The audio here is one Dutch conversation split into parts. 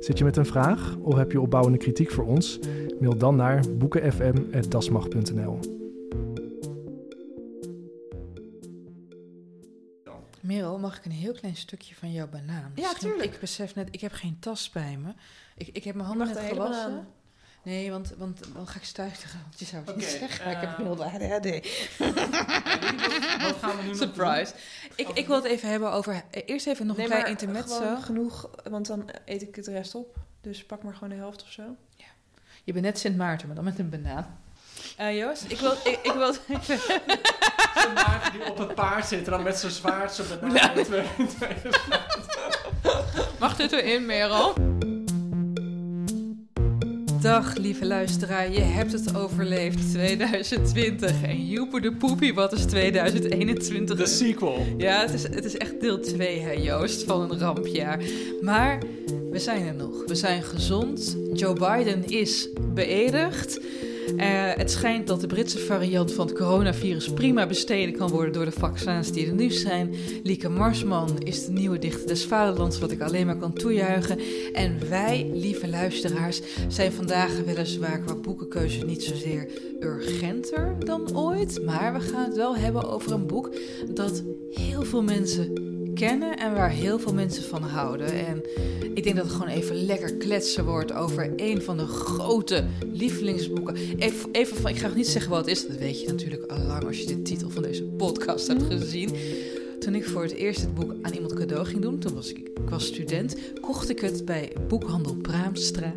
Zit je met een vraag of heb je opbouwende kritiek voor ons? Mail dan naar boekenfm.dasmag.nl. Merel, mag ik een heel klein stukje van jouw banaan? Ja, tuurlijk. Ik besef net, ik heb geen tas bij me. Ik, ik heb mijn handen net gewassen. Nee, want, want dan ga ik stuiteren. Want je zou het niet Oké, zeggen. ik heb eh, milde ADHD. Wat gaan we nu nog Surprise. Ik, ik wil het even hebben over... eh, Eerst even nog Nee, een klein intermezzo. gewoon genoeg, want dan eet ik het rest op. Dus pak maar gewoon de helft of zo. Je bent net Sint Maarten, maar dan met een banaan. Eh, Joost, ik wil, ik, ik wil het even... Zo'n maag die op het paard zit en dan met zijn zwaard zo banaan. Mag dit erin, Merel? Dag, lieve luisteraar. Je hebt het overleefd, 2020. En joeper de poepie, wat is 2021? De sequel. Ja, het is, het is echt deel 2, hè, Joost, van een rampjaar. Maar we zijn er nog. We zijn gezond. Joe Biden is beëdigd. Eh, het schijnt dat de Britse variant van het coronavirus prima bestreden kan worden door de vaccins die er nu zijn. Lieke Marsman is de nieuwe dichter des vaderlands, wat ik alleen maar kan toejuichen. En wij, lieve luisteraars, zijn vandaag weliswaar qua boekenkeuze niet zozeer urgenter dan ooit. Maar we gaan het wel hebben over een boek dat heel veel mensen kennen en waar heel veel mensen van houden. En ik denk dat het gewoon even lekker kletsen wordt over een van de grote lievelingsboeken. Even, van, ik ga nog niet zeggen wat het is, dat weet je natuurlijk al lang als je de titel van deze podcast hebt gezien. Toen ik voor het eerst het boek aan iemand cadeau ging doen, toen was ik, ik was student, kocht ik het bij boekhandel Braamstra.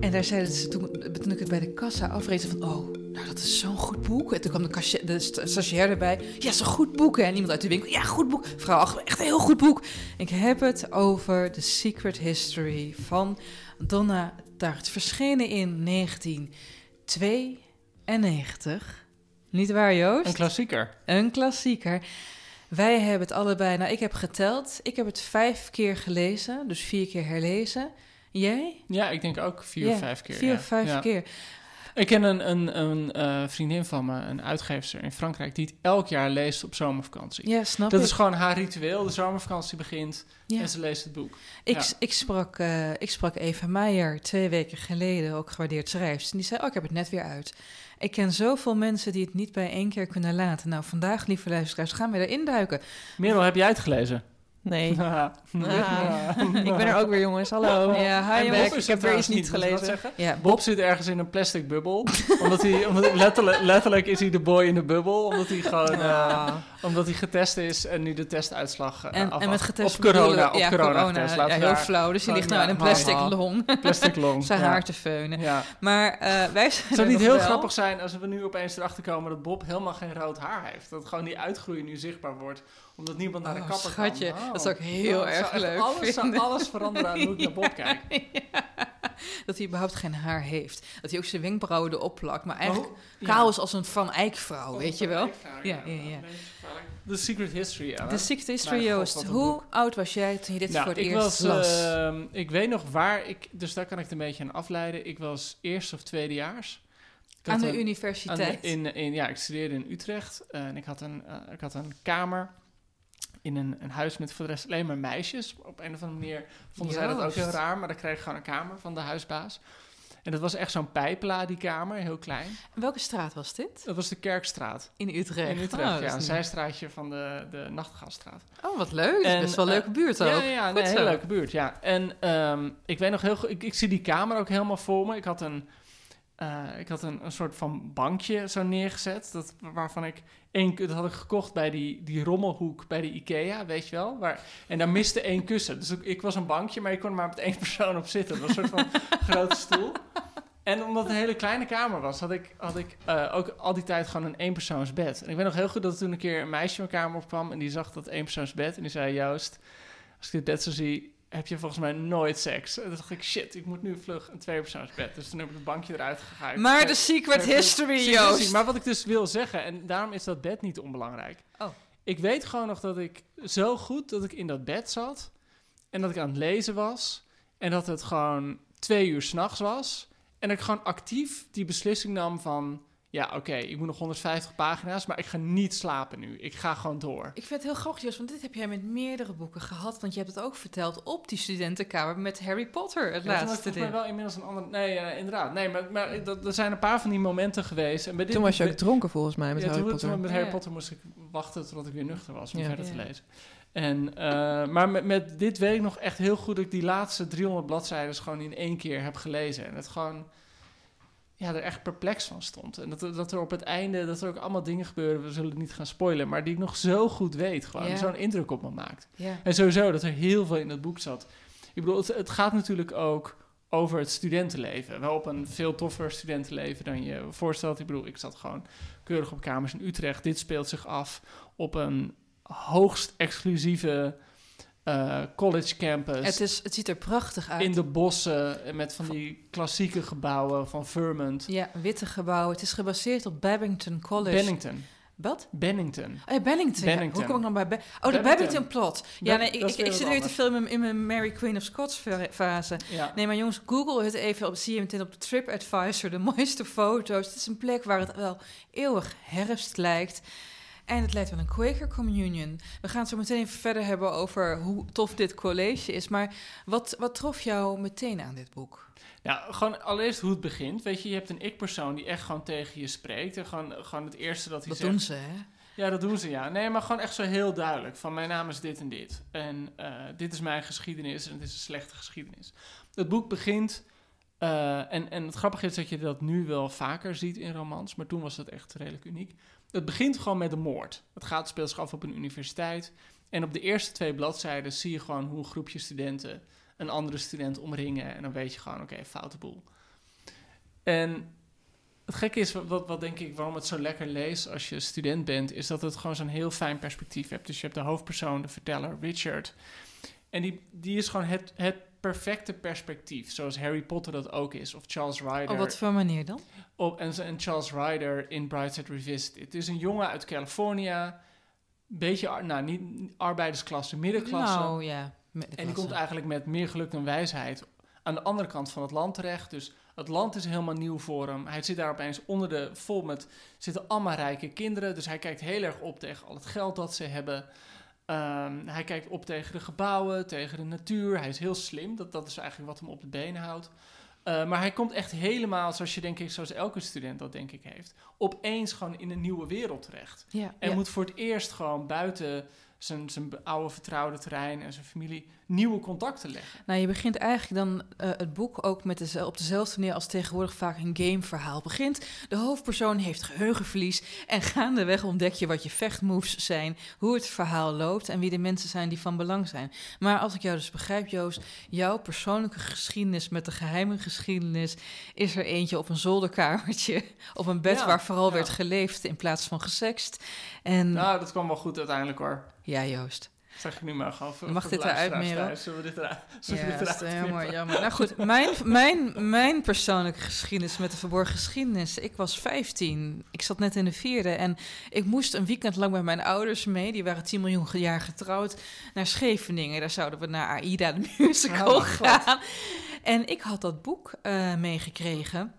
En daar zeiden ze toen, toen ik het bij de kassa afreed, van, oh, nou dat is zo'n goed boek. En toen kwam de, cashier- de sta- stagiair erbij, ja, een goed boek. hè. En iemand uit de winkel, ja, goed boek. Vrouw echt een heel goed boek. Ik heb het over The Secret History van Donna Tartt. Verschenen in 1992. Niet waar, Joost? Een klassieker. Een klassieker. Wij hebben het allebei, nou ik heb geteld. Ik heb het vijf keer gelezen, dus vier keer herlezen. Jij? Ja, ik denk ook vier Ja, of vijf keer. Vier ja. of vijf Ja. keer. Ik ken een, een, een eh, vriendin van me, een uitgeefster in Frankrijk, die het elk jaar leest op zomervakantie. Ja, snap Dat ik. is gewoon haar ritueel. De zomervakantie begint Ja. en ze leest het boek. Ik, Ja. ik, sprak, eh, ik sprak Eva Meijer twee weken geleden, ook gewaardeerd schrijfster. En die zei, oh, ik heb het net weer uit. Ik ken zoveel mensen die het niet bij één keer kunnen laten. Nou, vandaag, lieve luisteraars, gaan we erin duiken. Merel, heb jij het gelezen? Nee. Ah, ik ben er ook weer, jongens. Hallo. Ja, hi. Bob ik heb er iets niet gelezen. Ja, Bob zit ergens in een plastic bubbel. omdat hij, omdat hij letterlijk, letterlijk is hij de boy in de bubbel. Omdat hij gewoon eh, omdat hij getest is en nu de testuitslag uh, en, en met getest Op corona, bedoelen- op ja, corona, getest. Ja, Laten heel flauw. Dus die ligt nou in een plastic haha. long. Plastic long. Zijn haar te feunen. Maar eh, wij zijn Zou het niet heel wel. grappig zijn als we nu opeens erachter komen dat Bob helemaal geen rood haar heeft? Dat gewoon die uitgroei nu zichtbaar wordt, omdat niemand naar de Oh, kapper schatje, kan. dat zou ik heel dat erg zou leuk alles, zou vinden. alles veranderen aan hoe ik naar Bob kijk. Dat hij überhaupt geen haar heeft. Dat hij ook zijn wenkbrauwen erop plakt. Maar eigenlijk Ja. kaal is als een Van Eyck vrouw, Oh, weet je wel? Ja, Ja, ja. The Secret History, ja. De Sixth History, Joost. Hoe boek. oud was jij toen je dit Nou, voor het ik eerst was, las? ehm, ik weet nog waar ik, dus daar kan ik het een beetje aan afleiden. Ik was eerste of tweedejaars. Ik had Aan de een- aan de- universiteit. in, in, ja, ik studeerde in Utrecht eh, en ik had een, eh, ik had een kamer in een, een huis met voor de rest alleen maar meisjes. Op een of andere manier vonden zij dat ook heel raar, maar dan kreeg ik gewoon een kamer van de huisbaas. En dat was echt zo'n pijpla, die kamer, heel klein. Welke straat was dit? Dat was de Kerkstraat. In Utrecht. In Utrecht, Oh, ja. Een niet- zijstraatje van de, de Nachtegaalstraat. Oh, wat leuk. Dat is En, best wel een eh, leuke buurt ook. Ja, ja, nee, een hele leuke buurt, ja. En ehm, ik weet nog heel goed, ik, ik zie die kamer ook helemaal voor me. Ik had een, eh, ik had een, een soort van bankje zo neergezet, dat, waarvan ik één, dat had ik gekocht bij die, die rommelhoek bij de Ikea, weet je wel. Waar, en daar miste één kussen. Dus ik, ik was een bankje, maar ik kon er maar met één persoon op zitten. Dat was een soort van grote stoel. En omdat het een hele kleine kamer was, had ik, had ik eh, ook al die tijd gewoon een eenpersoonsbed. En ik weet nog heel goed dat toen een keer een meisje mijn kamer opkwam en die zag dat eenpersoonsbed. En die zei, Joost, als ik dit bed zo zie, heb je volgens mij nooit seks. En toen dacht ik, shit, ik moet nu vlug een tweepersoonsbed. Dus toen heb ik het bankje eruit gegaan. Maar de secret history, Joost. Maar wat ik dus wil zeggen, en daarom is dat bed niet onbelangrijk. Oh. Ik weet gewoon nog dat ik zo goed dat ik in dat bed zat en dat ik aan het lezen was en dat het gewoon twee uur s'nachts was. En dat ik gewoon actief die beslissing nam van, ja oké, ik moet nog 150 pagina's, maar ik ga niet slapen nu. Ik ga gewoon door. Ik vind het heel grappig, Joost, want dit heb jij met meerdere boeken gehad. Want je hebt het ook verteld op die studentenkamer met Harry Potter, het Ja, laatste volgens mij deel. wel inmiddels een ander... Nee, eh, inderdaad. Nee, maar, maar dat- er zijn een paar van die momenten geweest. En bij dit Toen was je ook dronken volgens mij met ja, Harry toen, Potter. toen met Harry Ja. Potter moest ik wachten totdat ik weer nuchter was om Ja. verder te lezen. En, eh, maar met, met dit weet ik nog echt heel goed dat ik die laatste 300 bladzijden gewoon in één keer heb gelezen. En het gewoon ja, er echt perplex van stond. En dat, er- dat er op het einde, dat er ook allemaal dingen gebeuren, we zullen het niet gaan spoilen, maar die ik nog zo goed weet. Gewoon Ja. zo'n indruk op me maakt. En sowieso dat er heel veel in het boek zat. Ik bedoel, het, het gaat natuurlijk ook over het studentenleven. Wel op een veel toffer studentenleven dan je je voorstelt. Ik bedoel, ik zat gewoon keurig op kamers in Utrecht. Dit speelt zich af op een hoogst exclusieve eh, college campus. Het, is, het ziet er prachtig uit. in de bossen en met van die klassieke gebouwen van Vermont. Ja, witte gebouwen. Het is gebaseerd op Babington College. Bennington. Wat? Bennington. Oh ja, Bennington. ja. Hoe kom ik dan bij... Ba- oh, de. Babington plot. Ja, nee, ik, ik, weer zit nu te filmen in mijn Mary Queen of Scots fa- fase. Ja. Nee, maar jongens, google het even op, zie je meteen op TripAdvisor, de mooiste foto's. Het is een plek waar het wel eeuwig herfst lijkt. En het lijkt wel een Quaker Communion. We gaan het zo meteen even verder hebben over hoe tof dit college is. Maar wat, wat trof jou meteen aan dit boek? Ja, gewoon allereerst hoe het begint. Weet je, je hebt een ik-persoon die echt gewoon tegen je spreekt. En gewoon, gewoon het eerste dat hij Dat zegt... doen ze, hè? Ja, dat doen ze, ja. Nee, maar gewoon echt zo heel duidelijk. Van mijn naam is dit en dit. En eh, dit is mijn geschiedenis en het is een slechte geschiedenis. Het boek begint... eh, en, en het grappige is dat je dat nu wel vaker ziet in romans. Maar toen was dat echt redelijk uniek. Het begint gewoon met een moord. Het gaat speelt af op een universiteit. En op de eerste twee bladzijden zie je gewoon hoe een groepje studenten... een andere student omringen. En dan weet je gewoon, oké, foute boel. En het gekke is, wat, wat denk ik, waarom het zo lekker leest als je student bent, is dat het gewoon zo'n heel fijn perspectief hebt. Dus je hebt de hoofdpersoon, de verteller, Richard. En die, die is gewoon het, het perfecte perspectief, zoals Harry Potter dat ook is, of Charles Ryder. Op wat voor manier dan? Op, en, en Charles Ryder in Brightside Revisited. Het is een jongen uit California, beetje, nou niet arbeidersklasse, middenklasse. Nou, ja. En die komt eigenlijk met meer geluk dan wijsheid aan de andere kant van het land terecht. Dus het land is helemaal nieuw voor hem. Hij zit daar opeens onder de vol met zitten allemaal rijke kinderen. Dus hij kijkt heel erg op tegen al het geld dat ze hebben. Ehm, hij kijkt op tegen de gebouwen, tegen de natuur. Hij is heel slim. Dat, dat is eigenlijk wat hem op de benen houdt. Eh, maar hij komt echt helemaal, zoals je denk ik, zoals elke student dat denk ik heeft, opeens gewoon in een nieuwe wereld terecht. Ja, En ja. moet voor het eerst gewoon buiten zijn, zijn oude vertrouwde terrein en zijn familie nieuwe contacten leggen. Nou, je begint eigenlijk dan eh, het boek ook met dezel- op dezelfde manier als tegenwoordig vaak een gameverhaal begint. De hoofdpersoon heeft geheugenverlies en gaandeweg ontdek je wat je vechtmoves zijn, hoe het verhaal loopt en wie de mensen zijn die van belang zijn. Maar als ik jou dus begrijp, Joost, jouw persoonlijke geschiedenis met de geheime geschiedenis is er eentje op een zolderkamertje, op een bed Ja, waar vooral ja. werd geleefd in plaats van gesext. En Nou, dat kwam wel goed uiteindelijk hoor. Ja, Joost. Zeg ik nu maar gewoon. voor- Mag dit eruit, Merel? Zullen we dit eruit, zullen we Ja, dit dat is eruit jammer, jammer. Nou goed, mijn, mijn, mijn persoonlijke geschiedenis met de verborgen geschiedenis. Ik was 15. Ik zat net in de vierde. En ik moest een weekend lang met mijn ouders mee. Die waren 10 miljoen jaar getrouwd. Naar Scheveningen. Daar zouden we naar AIDA, de musical, Oh, gaan. En ik had dat boek eh, meegekregen.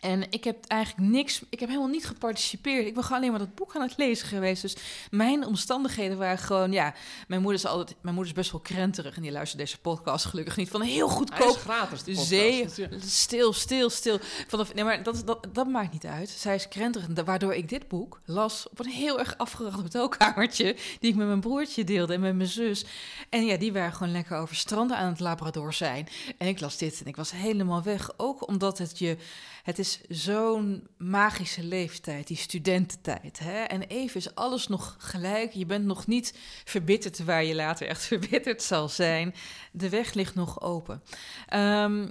En ik heb eigenlijk niks, ik heb helemaal niet geparticipeerd. Ik ben gewoon alleen maar dat boek aan het lezen geweest. Dus mijn omstandigheden waren gewoon, ja, mijn moeder is altijd, mijn moeder is best wel krenterig en die luistert deze podcast gelukkig niet van heel Hij goedkoop is gratis, de zee, stil, stil, stil. Vanaf, nee, maar dat, dat, dat maakt niet uit. Zij is krenterig, en waardoor ik dit boek las op een heel erg afgeracht hotelkamertje, die ik met mijn broertje deelde en met mijn zus. En ja, die waren gewoon lekker over stranden aan het Labrador zijn. En ik las dit en ik was helemaal weg. Ook omdat het je, het is zo'n magische leeftijd, die studententijd. Hè? En even is alles nog gelijk. Je bent nog niet verbitterd waar je later echt verbitterd zal zijn. De weg ligt nog open. Ehm,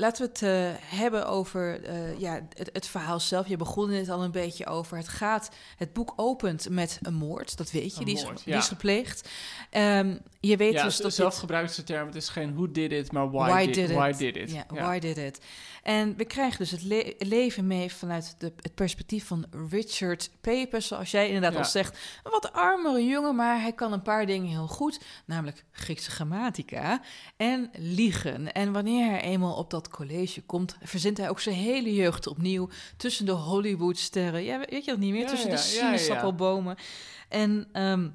Laten we het eh, hebben over eh, ja, het, het verhaal zelf. Je begon het al een beetje over. Het gaat, het boek opent met een moord, dat weet je, die is, die is gepleegd. Ehm, je weet ja, dus dat zelf dit- gebruikt ze term. Het is geen who did it, maar why, did, it? why did it. Why did it? En we krijgen dus het le- leven mee vanuit de, het perspectief van Richard Papers. Zoals jij inderdaad Ja. al zegt. Een wat armere jongen, maar hij kan een paar dingen heel goed. Namelijk Griekse grammatica en liegen. En wanneer hij eenmaal op dat college komt, verzint hij ook zijn hele jeugd opnieuw. Tussen de Hollywoodsterren. Ja, weet je dat niet meer? Ja, tussen ja, de sinaasappelbomen. En... ehm,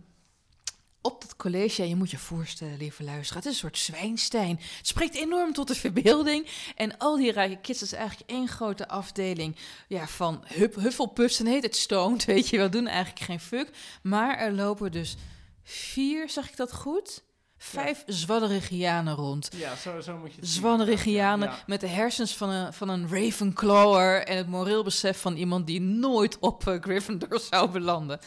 op dat college, ja, je moet je voorstellen, lieve luisteraar, het is een soort Zwijnstein. Het spreekt enorm tot de verbeelding. En al die rijke kids, dat is eigenlijk één grote afdeling ja, van hup, Hufflepuffs. En heet het stoned, weet je wel, doen eigenlijk geen fuck. Maar er lopen dus vier, zeg ik dat goed? Vijf zwadderigianen rond. Ja, zo, zo moet je het. Zwadderigianen Ja. met de hersens van een, van een Ravenclawer... en het moreel besef van iemand die nooit op eh, Gryffindor zou belanden.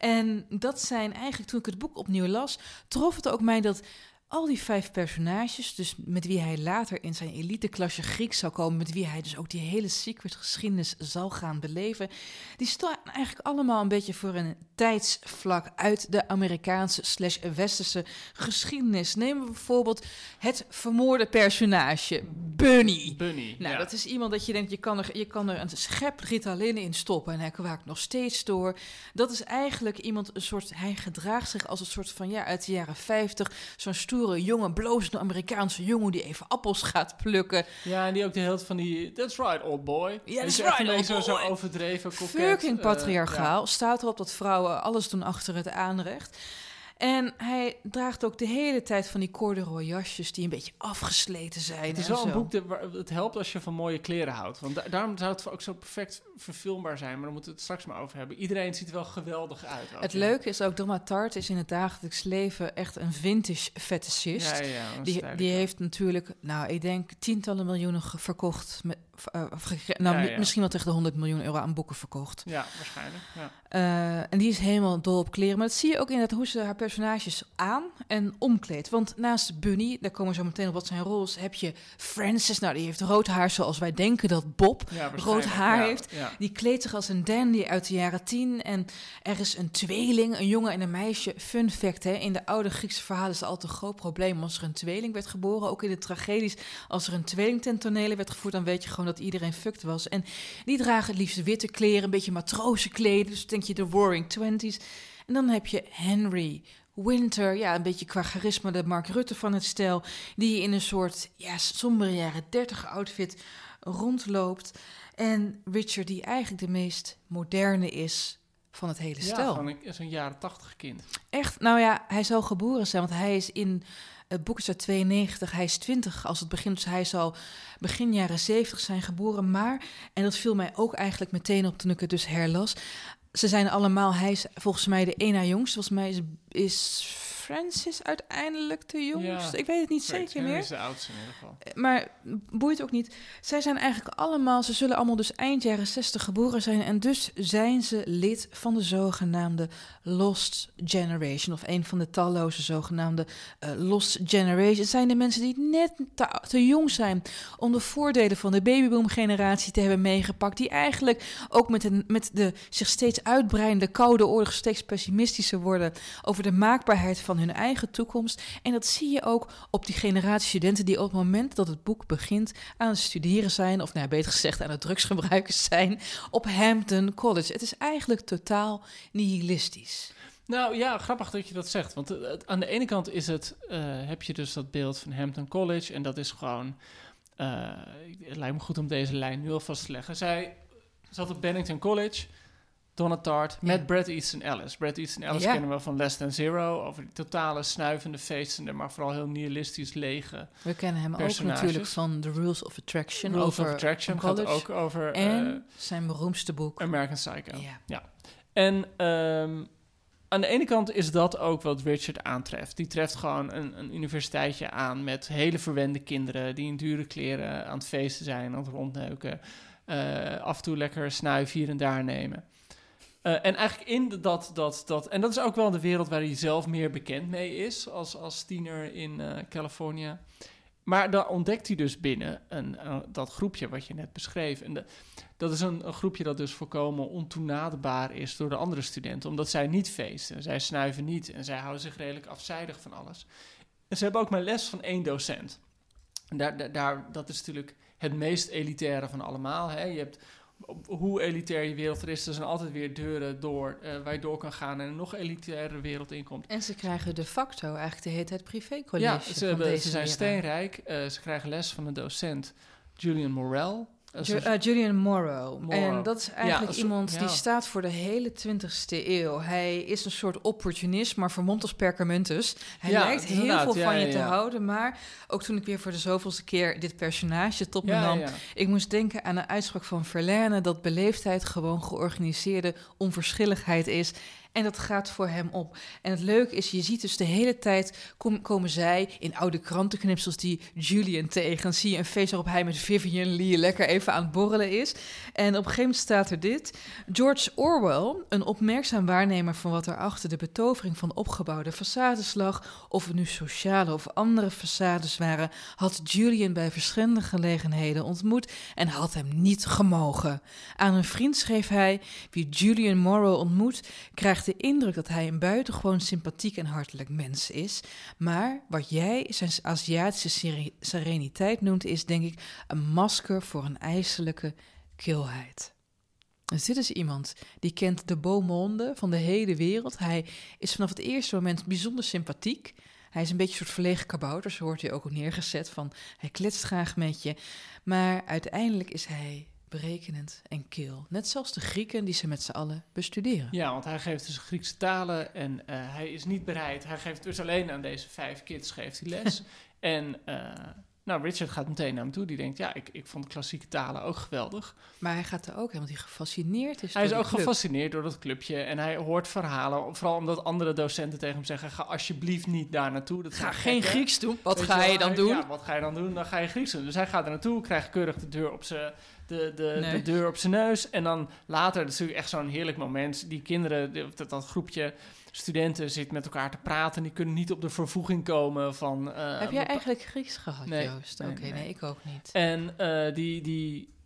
En dat zijn eigenlijk, toen ik het boek opnieuw las... trof het ook mij dat al die vijf personages... dus met wie hij later in zijn eliteklasje Grieks zou komen... met wie hij dus ook die hele secret geschiedenis zal gaan beleven... die staan eigenlijk allemaal een beetje voor een tijdsvlak... uit de Amerikaanse slash westerse geschiedenis. Nemen we bijvoorbeeld het vermoorde personage, Bunny... Bunny. Nou, ja. dat is iemand dat je denkt, je kan er, je kan er een schep Ritalin in stoppen en hij kwaakt nog steeds door. Dat is eigenlijk iemand, een soort, hij gedraagt zich als een soort van, ja, uit de jaren 50, zo'n stoere, jonge, blozende Amerikaanse jongen die even appels gaat plukken. Ja, en die ook de helft van die... That's right, old boy. Ja, that's echt right, old zo, boy. zo overdreven, coquet. Fucking eh, patriarchaal. Staat erop dat vrouwen alles doen achter het aanrecht. En hij draagt ook de hele tijd van die corduroy jasjes die een beetje afgesleten zijn. Het is wel een boek dat het helpt als je van mooie kleren houdt. Want da- daarom zou het ook zo perfect verfilmbaar zijn. Maar daar moeten we het straks maar over hebben. Iedereen ziet er wel geweldig uit. Het leuke is ook, Donna Tart is in het dagelijks leven echt een vintage fetishist. Ja, Die, die heeft natuurlijk, nou, ik denk tientallen miljoenen verkocht. Met, eh, nou, Ja, mi- ja. misschien wel tegen de 100 miljoen euro aan boeken verkocht. Ja, waarschijnlijk. Ja. Eh, en die is helemaal dol op kleren. Maar dat zie je ook inderdaad hoe ze haar personages aan en omkleedt. Want naast Bunny, daar komen we zo meteen op wat zijn rol is, heb je Francis. Nou, die heeft rood haar zoals wij denken dat Bob rood haar ja, heeft. Die kleedt zich als een dandy uit de jaren tien. En er is een tweeling, een jongen en een meisje. Fun fact, hè, in de oude Griekse verhalen is het altijd een groot probleem als er een tweeling werd geboren. Ook in de tragedies, als er een tweeling ten tonele werd gevoerd, dan weet je gewoon dat iedereen fucked was. En die dragen het liefst witte kleren, een beetje matrozenkleden. Dus denk je de Roaring Twenties. En dan heb je Henry Winter, ja, een beetje qua charisma de Mark Rutte van het stel, die in een soort ja, sombere jaren dertig outfit rondloopt. En Richard, die eigenlijk de meest moderne is van het hele Ja, stel. van een- zo'n jaren tachtig kind. Echt, nou ja, hij zal geboren zijn, want hij is in het boek is uit 92, hij is 20 als het begint, dus hij zal begin jaren 70 zijn geboren. Maar, en dat viel mij ook eigenlijk meteen op toen ik het dus herlas, ze zijn allemaal, hij is volgens mij de één na jongste, volgens mij is, is Francis uiteindelijk de jongste. Ik weet het niet zeker meer. is de oudste in ieder geval. Maar boeit ook niet. Zij zijn eigenlijk allemaal, ze zullen allemaal dus eind jaren 60 geboren zijn. En dus zijn ze lid van de zogenaamde Lost Generation. Of een van de talloze zogenaamde eh, Lost Generation. Het zijn de mensen die net te, te jong zijn om de voordelen van de babyboom-generatie te hebben meegepakt. Die eigenlijk ook met, een, met de zich steeds uitbreidende koude oorlog steeds pessimistischer worden over de maakbaarheid van hun eigen toekomst. En dat zie je ook op die generatie studenten die op het moment dat het boek begint aan het studeren zijn, of nou, beter gezegd aan het drugsgebruiken zijn, op Hampton College. Het is eigenlijk totaal nihilistisch. Nou ja, grappig dat je dat zegt. Want eh, aan de ene kant is het, eh, heb je dus dat beeld van Hampton College. En dat is gewoon eh, het lijkt me goed om deze lijn nu alvast te leggen. Zij zat op Bennington College. Donna Tartt Ja. met Brad Easton Ellis. Brad Easton Ellis Ja. kennen we van Less Than Zero. Over die totale snuivende, feestende, maar vooral heel nihilistisch lege. We kennen hem ook natuurlijk van The Rules of Attraction. Rules over of Attraction gaat ook over En eh, zijn beroemdste boek. American Psycho. Ja. En ehm, aan de ene kant is dat ook wat Richard aantreft. Die treft gewoon een, een universiteitje aan met hele verwende kinderen... die in dure kleren aan het feesten zijn, aan het rondneuken. eh, af en toe lekker snuif hier en daar nemen. Eh, en eigenlijk in dat, dat, dat... En dat is ook wel de wereld waar hij zelf meer bekend mee is... als, als tiener in eh, Californië. Maar daar ontdekt hij dus binnen een, eh, dat groepje wat je net beschreef. En dat is een, groepje dat dus voorkomen ontoenaderbaar is door de andere studenten, omdat zij niet feesten. Zij snuiven niet en zij houden zich redelijk afzijdig van alles. En ze hebben ook maar les van één docent. En daar, daar, daar, dat is natuurlijk het meest elitaire van allemaal. Hè? Je hebt, hoe elitair je wereld er is, er zijn altijd weer deuren door, eh, waar je door kan gaan en een nog elitaire wereld inkomt. En ze krijgen de facto eigenlijk de hele tijd privécollege Ja, van ze, hebben, deze ze zijn steenrijk. Eh, ze krijgen les van een docent, Julian Morel. Ju- eh, Julian Morrow. Morrow. En dat is eigenlijk iemand ja. die staat voor de hele 20ste eeuw. Hij is een soort opportunist, maar vermomd als perkamentus. Hij Ja, lijkt heel veel van je te houden, maar ook toen ik weer voor de zoveelste keer dit personage tot me nam, ik moest denken aan een uitspraak van Verlaine dat beleefdheid gewoon georganiseerde onverschilligheid is. En dat gaat voor hem op. En het leuke is, je ziet dus de hele tijd kom- komen zij in oude krantenknipsels die Julian tegen. Dan zie je een feest waarop hij met Vivian Lee lekker even aan het borrelen is. En op een gegeven moment staat er dit. George Orwell, een opmerkzaam waarnemer van wat er achter de betovering van opgebouwde façades lag, of het nu sociale of andere façades waren, had Julian bij verschillende gelegenheden ontmoet en had hem niet gemogen. Aan een vriend schreef hij: Wie Julian Morrow ontmoet, krijgt de indruk dat hij een buitengewoon sympathiek en hartelijk mens is. Maar wat jij zijn Aziatische sere- sereniteit noemt, is denk ik een masker voor een ijselijke kilheid. Dus dit is iemand die kent de beau monde van de hele wereld. Hij is vanaf het eerste moment bijzonder sympathiek. Hij is een beetje een soort verlegen kabouter, zo wordt hij ook neergezet van hij kletst graag met je. Maar uiteindelijk is hij berekenend en kil. Net zoals de Grieken die ze met z'n allen bestuderen. Ja, want hij geeft dus Griekse talen en eh, hij is niet bereid. Hij geeft dus alleen aan deze vijf kids geeft hij les. en eh, nou, Richard gaat meteen naar hem toe. Die denkt, ja, ik, ik vond klassieke talen ook geweldig. Maar hij gaat er ook want hij gefascineerd is Hij is ook die club. gefascineerd door dat clubje en hij hoort verhalen. Vooral omdat andere docenten tegen hem zeggen, ga alsjeblieft niet daar naartoe. Dat Ga geen. Grieks doen. Wat Weet ga je dan hij- doen? Ja, wat ga je dan doen? Dan ga je Grieks doen. Dus hij gaat er naartoe, krijgt keurig de deur op zijn de, de, Nee. de deur op zijn neus. En dan later, dat is natuurlijk echt zo'n heerlijk moment. Die kinderen, die- dat, dat groepje studenten zit met elkaar te praten. Die kunnen niet op de vervoeging komen van... eh, Heb jij eigenlijk Grieks gehad, Nee, Joost? nee, Oké, nee. nee. ik ook niet. En eh, die, die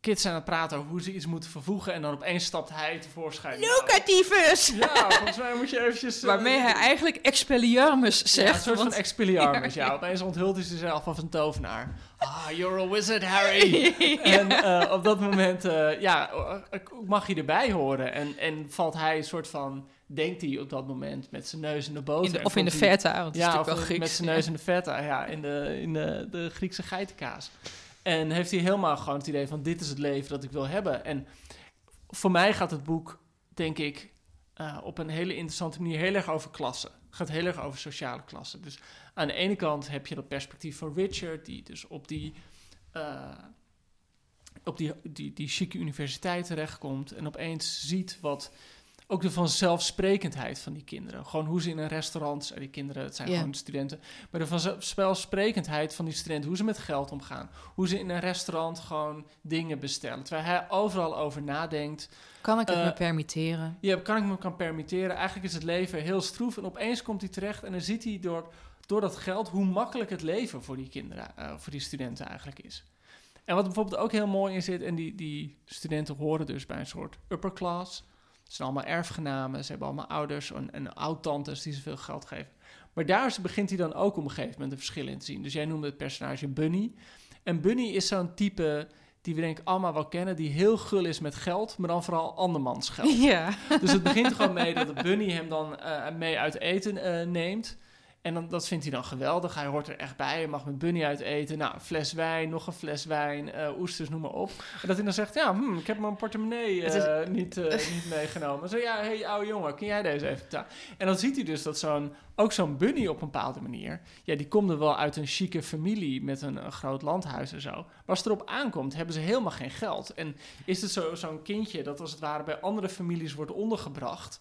kids zijn aan het praten over hoe ze iets moeten vervoegen. En dan opeens stapt hij tevoorschijn. Locativus! Ja, volgens mij moet je eventjes... eh, Waarmee hij eigenlijk expelliarmus Ja, zegt. een soort want- van Expelliarmus, ja. Opeens onthult hij zichzelf als een tovenaar. Ah, you're a wizard, Harry. En op dat moment, eh, ja, mag hij erbij horen. En, en valt hij een soort van, denkt hij op dat moment, met zijn neus in de boter. in de, En of in de feta, want het is Ja, of wel met Grieks. zijn neus in de feta, ja, in de, in de, de Griekse geitenkaas. En heeft hij helemaal gewoon het idee van, dit is het leven dat ik wil hebben. En voor mij gaat het boek, denk ik, eh, op een hele interessante manier heel erg over klassen. Het gaat heel erg over sociale klassen. Dus aan de ene kant heb je dat perspectief van Richard, die dus op die, eh, op die, die, die chique universiteit terechtkomt en opeens ziet wat ook de vanzelfsprekendheid van die kinderen. Gewoon hoe ze in een restaurant, eh, die kinderen, het zijn gewoon studenten, maar de vanzelfsprekendheid van die studenten, hoe ze met geld omgaan, hoe ze in een restaurant gewoon dingen bestellen, terwijl hij overal over nadenkt. Kan ik het Eh, me permitteren? Ja, kan ik me kan permitteren. Eigenlijk is het leven heel stroef. En opeens komt hij terecht en dan ziet hij door, door dat geld hoe makkelijk het leven voor die kinderen, eh, voor die studenten eigenlijk is. En wat bijvoorbeeld ook heel mooi in zit, en die, die studenten horen dus bij een soort upper class. Het zijn allemaal erfgenamen, ze hebben allemaal ouders en, en oud-tantes die ze veel geld geven. Maar daar begint hij dan ook op een gegeven moment een verschil in te zien. Dus jij noemde het personage Bunny. En Bunny is zo'n type die we denk ik allemaal wel kennen, die heel gul is met geld, maar dan vooral andermans geld. Ja. Dus het begint gewoon mee dat bunny hem dan eh, mee uit eten eh, neemt. En dan, dat vindt hij dan geweldig. Hij hoort er echt bij. Hij mag met Bunny uit eten. Nou, fles wijn, nog een fles wijn, eh, oesters, noem maar op. En dat hij dan zegt, ja, hm, ik heb mijn portemonnee is- eh, niet, eh, niet meegenomen. Zo, ja, hé, hey, oude jongen, kun jij deze even? En dan ziet hij dus dat zo'n, ook zo'n Bunny op een bepaalde manier... Ja, die komt er wel uit een chique familie met een, een groot landhuis en zo. Maar als het erop aankomt, hebben ze helemaal geen geld. En is het zo, zo'n kindje dat als het ware bij andere families wordt ondergebracht...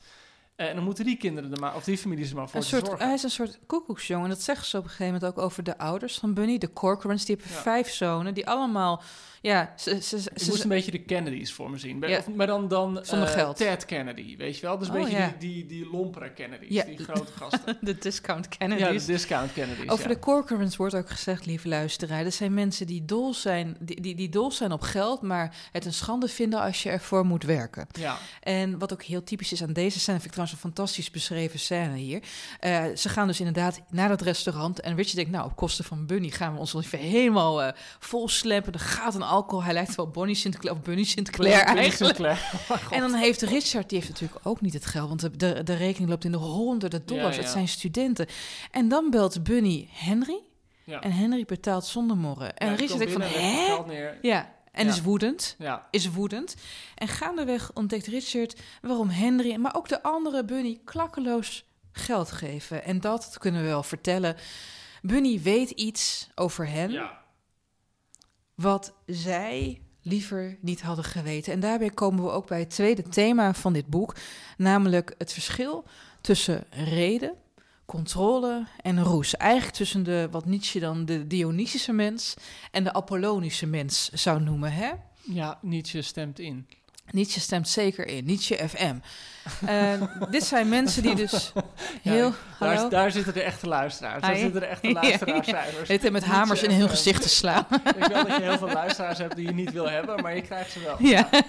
eh, en dan moeten die kinderen er maar, of die families er maar voor Een soort, zorgen. hij is een soort koekoeksjongen. Dat zeggen ze op een gegeven moment ook over de ouders van Bunny. De Corcorans, die hebben Ja. vijf zonen. Die allemaal, ja, ze, ze, ze, Ik ze- moest een beetje de Kennedys voor me zien. Bij- Ja. of- maar dan, dan Zonder eh, geld. Ted Kennedy, weet je wel? Dus een Oh, beetje ja. die, die, die lompere Kennedys, Ja. die grote gasten. de discount ja, Kennedys. de discount Kennedys. Over ja. de Corcorans wordt ook gezegd, lieve luisteraar... dat zijn mensen die dol zijn, die, die, die dol zijn op geld... maar het een schande vinden als je ervoor moet werken. Ja, En wat ook heel typisch is aan deze scène... vind ik trouwens een fantastisch beschreven scène hier. Eh, ze gaan dus inderdaad naar dat restaurant... en Richard denkt, nou, op kosten van Bunny... gaan we ons even helemaal eh vol slepen. Er gaat een alcohol. Hij lijkt wel Bonnie Sinclair of Bunny Sinclair Bunny eigenlijk. Sinclair. Oh. En dan heeft Richard, die heeft natuurlijk ook niet het geld... want de, de, de rekening loopt in de honderden dollars. Ja, ja. Het zijn studenten. En dan belt Bunny Henry... Ja. En Henry betaalt zonder morren. En Richard denkt van, hè? Ja, en Ja. is woedend. Ja, Is woedend. En gaandeweg ontdekt Richard waarom Henry, maar ook de andere Bunny, klakkeloos geld geven. En dat, dat kunnen we wel vertellen. Bunny weet iets over hen ja. Wat zij liever niet hadden geweten. En daarbij komen we ook bij het tweede thema van dit boek, namelijk het verschil tussen reden, controle en roes. Eigenlijk tussen de, wat Nietzsche dan de Dionysische mens en de Apollonische mens zou noemen, hè? ja, Nietzsche stemt in. Nietzsche stemt zeker in. Nietzsche FM. Eh, dit zijn mensen die dus heel... Daar, daar zitten de echte luisteraars. Daar zitten de echte Ja, luisteraarscijfers. Heet met hamers in Nietzsche hun FM. gezicht te slaan. Ik weet wel dat je heel veel luisteraars hebt die je niet wil hebben, maar je krijgt ze wel. Ja.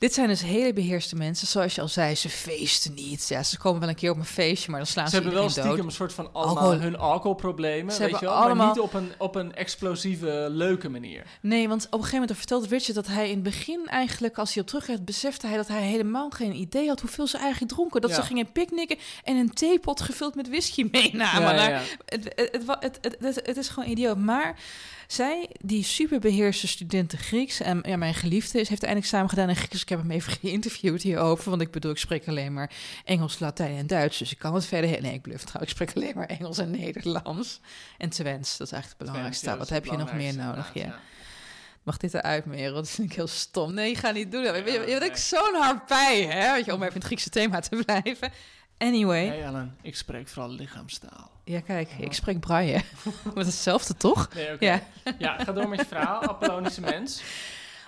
Dit zijn dus hele beheerste mensen. Zoals je al zei, ze feesten niet. Ja, ze komen wel een keer op een feestje, maar dan slaan Ze ze, hebben wel stiekem dood. een soort van allemaal Alcohol. hun alcoholproblemen, Ze weet je wel, allemaal- maar niet op een, op een explosieve, leuke manier. Nee, want op een gegeven moment vertelt Richard dat hij in het begin eigenlijk, als hij op teruggaat, besefte hij dat hij helemaal geen idee had hoeveel ze eigenlijk dronken. Dat Ja. ze gingen picknicken en een theepot gevuld met whisky meenamen. Ja, het, het, het, het is gewoon idioot. Maar zij, die superbeheerste studenten Grieks, en ja, mijn geliefde is, heeft eindelijk samen gedaan in Grieks. Ik heb hem even geïnterviewd hierover, want ik bedoel, ik spreek alleen maar Engels, Latijn en Duits. Dus ik kan het verder... Nee, ik bluff trouwens. Ik spreek alleen maar Engels en Nederlands. En Twents, dat is eigenlijk het belangrijkste. Ja, Wat heb je nog meer nodig? Ja. Mag dit eruit, Merel? Dat vind ik heel stom. Nee, ga niet doen. Je, je, je nee. zo'n harpij, hè? Weet je, om even in het Griekse thema te blijven. Anyway. Hey Ellen, ik spreek vooral lichaamstaal. Ja, kijk, ik spreek braille. Met hetzelfde, toch? Nee. Ja. Ja. ga door met je verhaal. Apollonische mens.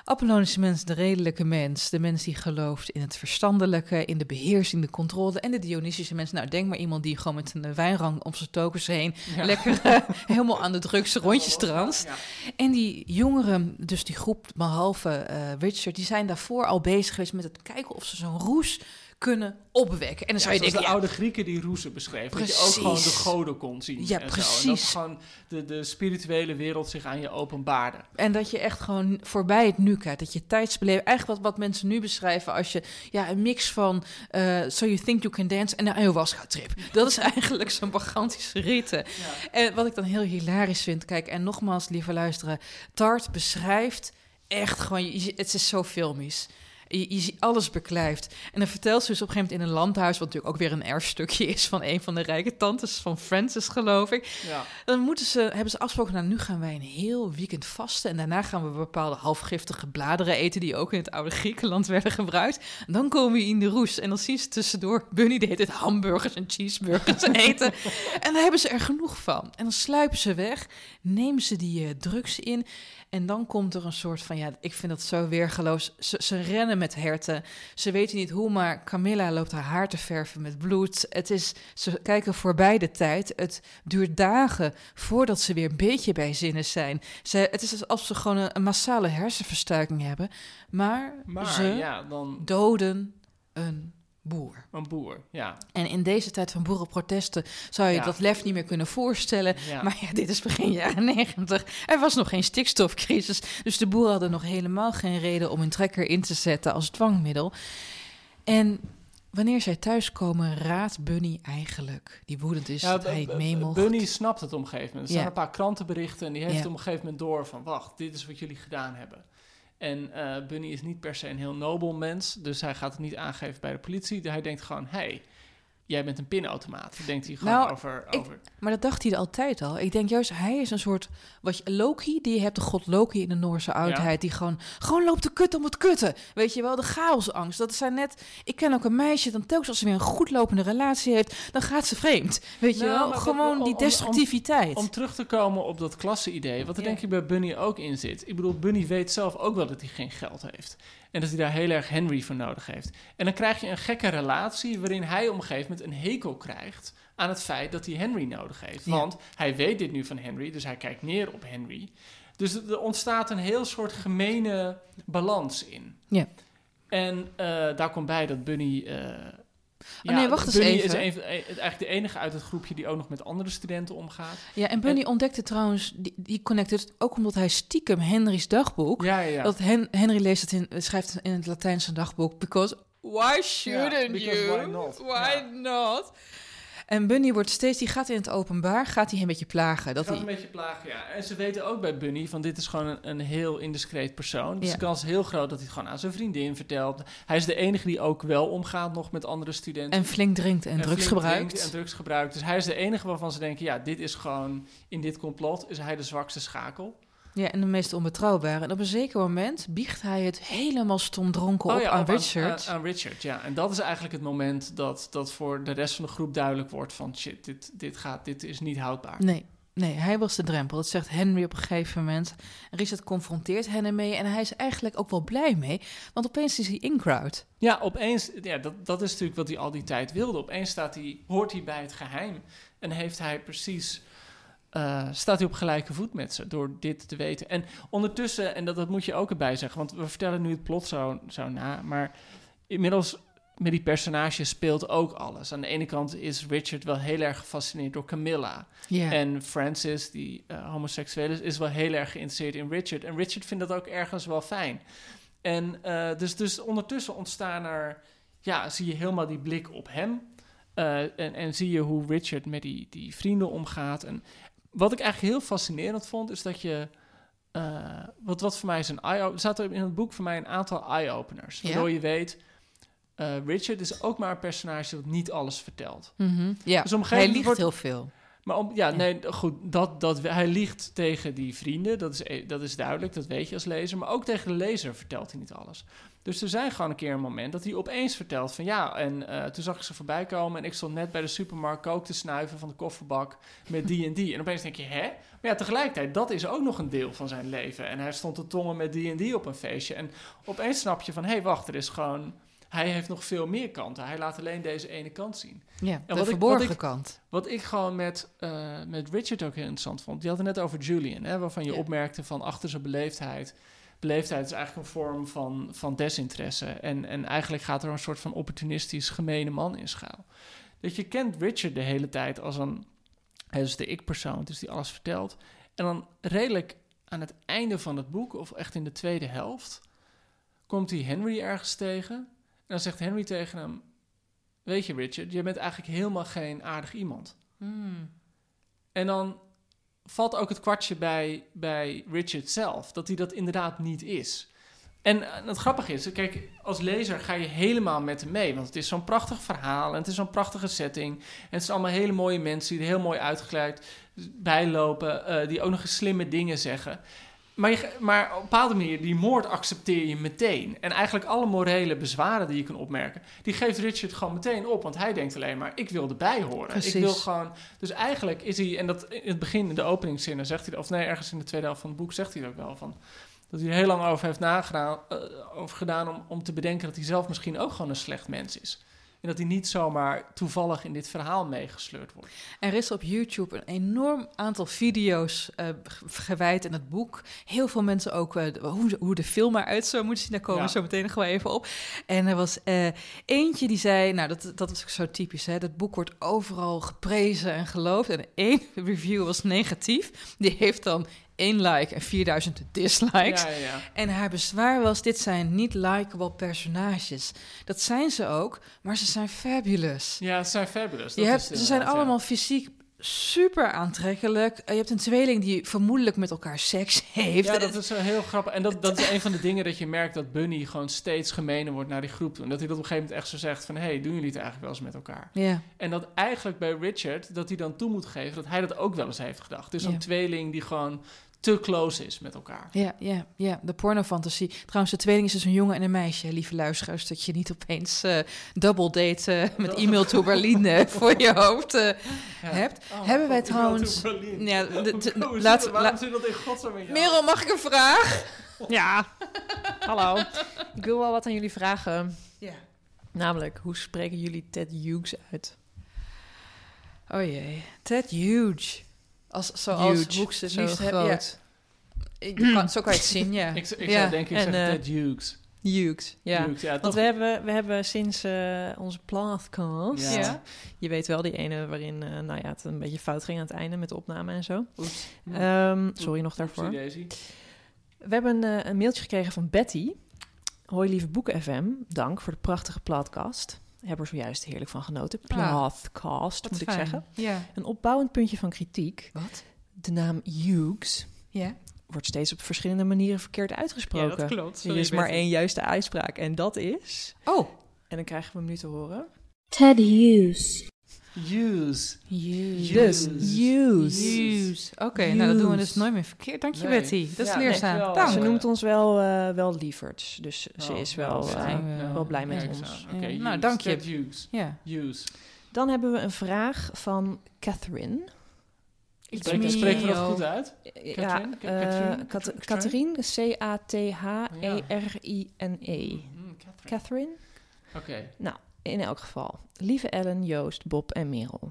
Apollonische mens, de redelijke mens. De mens die gelooft in het verstandelijke, in de beheersing, de controle. En de Dionysische mens. Nou, denk maar iemand die gewoon met een wijnrang om zijn tokens heen... Ja. lekker eh, helemaal aan de drukste rondjes transt. Ja. En die jongeren, dus die groep, behalve eh, Richard... die zijn daarvoor al bezig geweest met het kijken of ze zo'n roes kunnen opwekken. En dan zou je Ja, denken, de ja, oude Grieken die roezen beschreven. Dat je ook Precies. gewoon de goden kon zien. Ja, en Zo. En dat precies. gewoon de, de spirituele wereld zich aan je openbaarde. En dat je echt gewoon voorbij het nu kijkt. Dat je tijdsbeleving... Eigenlijk wat, wat mensen nu beschrijven als je... Ja, een mix van... eh so you think you can dance en een ayahuasca-trip. Dat is eigenlijk zo'n bagantische ritten. En wat ik dan heel hilarisch vind... Kijk, en nogmaals, lieve luisteren... Tart beschrijft echt gewoon... Het is zo filmisch. Je, je ziet alles beklijft. En dan vertelt ze dus op een gegeven moment in een landhuis... wat natuurlijk ook weer een erfstukje is... van een van de rijke tantes van Francis, geloof ik. Ja. Dan moeten ze, hebben ze afgesproken, nou nu gaan wij een heel weekend vasten en daarna gaan we bepaalde halfgiftige bladeren eten die ook in het oude Griekenland werden gebruikt. En dan komen we in de roes en dan zien ze tussendoor Bunny deed het hamburgers en cheeseburgers eten. en dan hebben ze er genoeg van. En dan sluipen ze weg, nemen ze die eh, drugs in en dan komt er een soort van, ja, ik vind dat zo weergeloos. Ze, ze rennen met herten. Ze weten niet hoe, maar Camilla loopt haar haar te verven met bloed. Het is, ze kijken voorbij de tijd. Het duurt dagen voordat ze weer een beetje bij zinnen zijn. Ze, het is alsof ze gewoon een, een massale hersenverstuiking hebben. Maar, Maar ze ja, dan doden een boer. een boer. Ja. En in deze tijd van boerenprotesten zou je Ja. dat lef niet meer kunnen voorstellen. Ja. Maar ja, dit is begin jaren negentig. Er was nog geen stikstofcrisis. Dus de boeren hadden nog helemaal geen reden om hun trekker in te zetten als dwangmiddel. En wanneer zij thuiskomen, raadt Bunny eigenlijk, die woedend is dat hij het mee mocht. Bunny snapt het op een gegeven moment. Er staan Ja. een paar krantenberichten en die heeft op een gegeven moment door van... wacht, dit is wat jullie gedaan hebben. En eh, Bunny is niet per se een heel nobel mens, dus hij gaat het niet aangeven bij de politie. Hij denkt gewoon, hey, jij bent een pinautomaat. Denkt hij gewoon Nou, over... ik- over Maar dat dacht hij altijd al. Ik denk juist, hij is een soort... Wat je, Loki, die je hebt de god Loki in de Noorse oudheid... die gewoon, gewoon loopt te kutten om het kutten. Weet je wel, de chaosangst. Dat zijn net... Ik ken ook een meisje, dan telkens als ze weer een goed lopende relatie heeft... dan gaat ze vreemd. Weet je Nou, wel, gewoon om- die om- destructiviteit. Om terug te komen op dat klasse-idee, wat er Ja. denk ik bij Bunny ook in zit. Ik bedoel, Bunny weet zelf ook wel dat hij geen geld heeft. En dat hij daar heel erg Henry voor nodig heeft. En dan krijg je een gekke relatie waarin hij op een gegeven moment een hekel krijgt aan het feit dat hij Henry nodig heeft. Ja. Want hij weet dit nu van Henry, dus hij kijkt neer op Henry. Dus er er ontstaat een heel soort gemene balans in. Ja. En eh, daar komt bij dat Bunny... eh, Oh nee, wacht eens Bunny even. is een, eh, eigenlijk de enige uit het groepje die ook nog met andere studenten omgaat. Ja, en Bunny ontdekte trouwens, die, die connected ook omdat hij stiekem Henry's dagboek. Ja, ja. Dat Hen- Henry leest het in, schrijft in het Latijnse dagboek. Because why shouldn't you? why not? Why Ja. not? En Bunny wordt steeds, die gaat in het openbaar, gaat hij een beetje plagen. Dat gaat hij, een beetje plagen, ja. En ze weten ook bij Bunny van dit is gewoon een, een heel indiscreet persoon. Dus Ja. de kans is heel groot dat hij het gewoon aan zijn vriendin vertelt. Hij is de enige die ook wel omgaat nog met andere studenten. en flink drinkt en, drugs flink gebruikt. En drugs gebruikt. Dus hij is de enige waarvan ze denken, ja, dit is gewoon, in dit complot is hij de zwakste schakel. Ja, en de meest onbetrouwbare. En op een zeker moment biegt hij het helemaal stomdronken Oh op ja, aan op Richard. Aan, aan Richard, ja. En dat is eigenlijk het moment dat, dat voor de rest van de groep duidelijk wordt van shit, dit, dit, gaat, dit is niet houdbaar. Nee, nee, hij was de drempel. Dat zegt Henry op een gegeven moment. Richard confronteert hen ermee en hij is eigenlijk ook wel blij mee. Want opeens is hij in-crowd. Ja, opeens, ja, dat, dat is natuurlijk wat hij al die tijd wilde. Opeens staat hij, hoort hij bij het geheim en heeft hij precies, eh, staat hij op gelijke voet met ze door dit te weten. En ondertussen, en dat, dat moet je ook erbij zeggen, want we vertellen nu het plot zo, zo na, maar inmiddels met die personages speelt ook alles. Aan de ene kant is Richard wel heel erg gefascineerd door Camilla. En Francis, die eh, homoseksueel is, is wel heel erg geïnteresseerd in Richard. En Richard vindt dat ook ergens wel fijn. En eh, dus, dus ondertussen ontstaan er, ja, zie je helemaal die blik op hem. En, en zie je hoe Richard met die, die vrienden omgaat. En wat ik eigenlijk heel fascinerend vond, is dat je. eh, wat, wat voor mij is een eye-opener. Er zaten in het boek voor mij een aantal eye-openers. Ja? Waardoor je weet. eh, Richard is ook maar een personage dat niet alles vertelt. Mhm. ja. Dus hij liegt wordt- heel veel. Maar om, ja, Ja. nee, goed, dat, dat, hij liegt tegen die vrienden, dat is, e- dat is duidelijk, dat weet je als lezer. Maar ook tegen de lezer vertelt hij niet alles. Dus er zijn gewoon een keer een moment dat hij opeens vertelt van ja, en eh, toen zag ik ze voorbij komen en ik stond net bij de supermarkt kook te snuiven van de kofferbak met die en die. En opeens denk je, hè? Maar ja, tegelijkertijd, dat is ook nog een deel van zijn leven. En hij stond te tongen met die en die op een feestje. En opeens snap je van, hé, hey, wacht, er is gewoon... Hij heeft nog veel meer kanten. Hij laat alleen deze ene kant zien. Ja, de wat ik- verborgen ik- kant. Wat ik gewoon met, eh, met Richard ook heel interessant vond. Die had het net over Julian, hè, waarvan je Ja. opmerkte van achter zijn beleefdheid. Beleefdheid is eigenlijk een vorm van, van desinteresse. En, en eigenlijk gaat er een soort van opportunistisch gemene man in schuil. Dat je kent Richard de hele tijd als een. Hij is de ik-persoon, dus die alles vertelt. En dan redelijk aan het einde van het boek, of echt in de tweede helft, komt hij Henry ergens tegen. En dan zegt Henry tegen hem: Weet je, Richard, je bent eigenlijk helemaal geen aardig iemand. Hmm. En dan valt ook het kwartje bij, bij Richard zelf, dat hij dat inderdaad niet is. En het grappige is, kijk, als lezer ga je helemaal met hem mee. Want het is zo'n prachtig verhaal en het is zo'n prachtige setting. En het zijn allemaal hele mooie mensen die er heel mooi uitgekleed bijlopen. eh, die ook nog eens slimme dingen zeggen. Maar, je, maar op een bepaalde manier, die moord accepteer je meteen. En eigenlijk alle morele bezwaren die je kan opmerken, die geeft Richard gewoon meteen op. Want hij denkt alleen maar, ik wil erbij horen. Precies. Ik wil gewoon... Dus eigenlijk is hij, en dat in het begin, in de openingszinnen, zegt hij, of nee, ergens in de tweede helft van het boek zegt hij dat ook wel van. Dat hij er heel lang over heeft nagedaan, eh, over gedaan om, om te bedenken dat hij zelf misschien ook gewoon een slecht mens is. En dat hij niet zomaar toevallig in dit verhaal meegesleurd wordt. Er is op YouTube een enorm aantal video's eh, ge- gewijd aan het boek. Heel veel mensen ook eh, hoe, de- hoe de film eruit zou moeten zien. Daar komen Ja. we zo meteen nog wel even op. En er was eh, eentje die zei, nou dat, dat is ook zo typisch. Hè? Dat boek wordt overal geprezen en geloofd. En één review was negatief. Die heeft dan één like en 4000 dislikes. Ja, ja. En haar bezwaar was: dit zijn niet likable personages. Dat zijn ze ook, maar ze zijn fabulous. Ja, ze zijn fabulous. Je hebt, ze zijn allemaal fysiek super aantrekkelijk. Eh, Je hebt een tweeling die vermoedelijk met elkaar seks heeft. Ja, dat is wel heel grappig. En dat, dat is een van de dingen dat je merkt dat Bunny gewoon steeds gemener wordt naar die groep toe. En dat hij dat op een gegeven moment echt zo zegt van... hé, hey, doen jullie het eigenlijk wel eens met elkaar? Ja. En dat eigenlijk bij Richard, dat hij dan toe moet geven... dat hij dat ook wel eens heeft gedacht. Dus een tweeling die gewoon te close is met elkaar. Ja, ja, ja, de pornofantasie. Trouwens, de tweeling is dus een jongen en een meisje, lieve luisteraars. Dat je niet opeens eh double date eh, met e-mail to Berlin eh, voor je hoofd eh, Ja. hebt. Oh, Hebben wij trouwens-. Ja, de- de- laat- dat? Waarom la- zit dat in godsnaam in jou? Merel, mag ik een vraag? Ja, hallo. Ik wil wel wat aan jullie vragen. Ja. Namelijk, hoe spreken jullie Ted Hughes uit? Oh jee, Ted Huge. Als, zoals Huge, Hoeks het zo liefst hebben. groot. Ja, ik kan, zo kan je het zien, ja. Ik, ik Ja. zou denk ik En, zeggen eh, Ted Hughes. Hughes, ja. Hughes, ja, Want we hebben, we hebben sinds eh, onze podcast... Ja. Ja. Je weet wel, die ene waarin eh, nou ja, het een beetje fout ging aan het einde met de opname en zo. Oeps. Ehm, sorry nog daarvoor. Oepsie. We hebben een mailtje gekregen van Betty. Hoi lieve Boeken FM, dank voor de prachtige podcast. Heb er zojuist heerlijk van genoten. Podcast, moet ik fijn. zeggen. Ja. Een opbouwend puntje van kritiek. Wat? De naam Hughes Ja. wordt steeds op verschillende manieren verkeerd uitgesproken. klopt. er is maar één juiste uitspraak en dat is... Oh. En dan krijgen we hem nu te horen. Ted Hughes. Hughes. Hughes. Dus Hughes. Hughes. Oké, nou dat doen we dus nooit meer verkeerd. Dank je, Nee. Betty. Dat is Ja, leerzaam. Dank. Ze noemt ons wel, eh wel lieverds. Dus ze Oh, is nou, wel, dat eh, zijn we wel blij met ons. Oké, nou, dank je. Ja. Hughes. Dan hebben we een vraag van Catherine. Spreek, spreek je dat goed uit? Ja, Catherine? eh, Catherine? Cat- Catherine? Catherine, C-A-T-H-E-R-I-N-E. Oké. In elk geval. Lieve Ellen, Joost, Bob en Merel.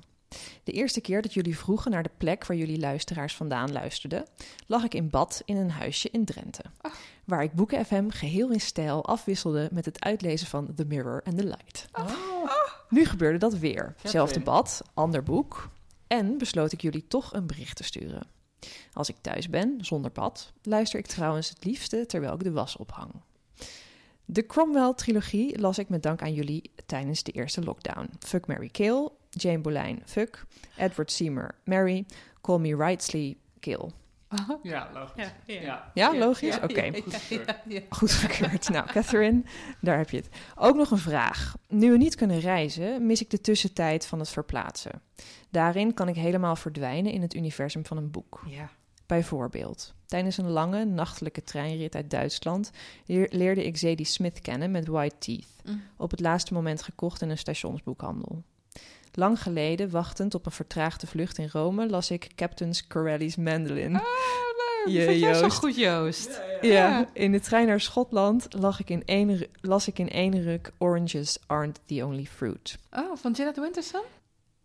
De eerste keer dat jullie vroegen naar de plek waar jullie luisteraars vandaan luisterden, lag ik in bad in een huisje in Drenthe. Waar ik Boeken FM geheel in stijl afwisselde met het uitlezen van The Mirror and the Light. Nu gebeurde dat weer. Zelfde bad, ander boek. En besloot ik jullie toch een bericht te sturen. Als ik thuis ben, zonder bad, luister ik trouwens het liefste terwijl ik de was ophang. De Cromwell-trilogie las ik met dank aan jullie tijdens de eerste lockdown. Fuck, Mary Kill, Jane Boleyn, Fuck, Edward Seymour, Mary, Call Me Rightly, Kill. Ja, logisch. Ja. Ja, logisch? Ja, Oké. ja, ja, ja, ja. Goed gekeurd. Nou, Catherine, daar heb je het. Ook nog een vraag. Nu we niet kunnen reizen, mis ik de tussentijd van het verplaatsen. Daarin kan ik helemaal verdwijnen in het universum van een boek. Ja. Bijvoorbeeld, tijdens een lange nachtelijke treinrit uit Duitsland leer- leerde ik Zadie Smith kennen met White Teeth. Mm. Op het laatste moment gekocht in een stationsboekhandel. Lang geleden, wachtend op een vertraagde vlucht in Rome, las ik Captain's Corelli's Mandolin. Oh, leuk. Je, Vind jij zo goed, Joost? Ja, in de trein naar Schotland lag ik in één, las ik in één ruk Oranges Aren't the Only Fruit. Oh, van Janet Winterson?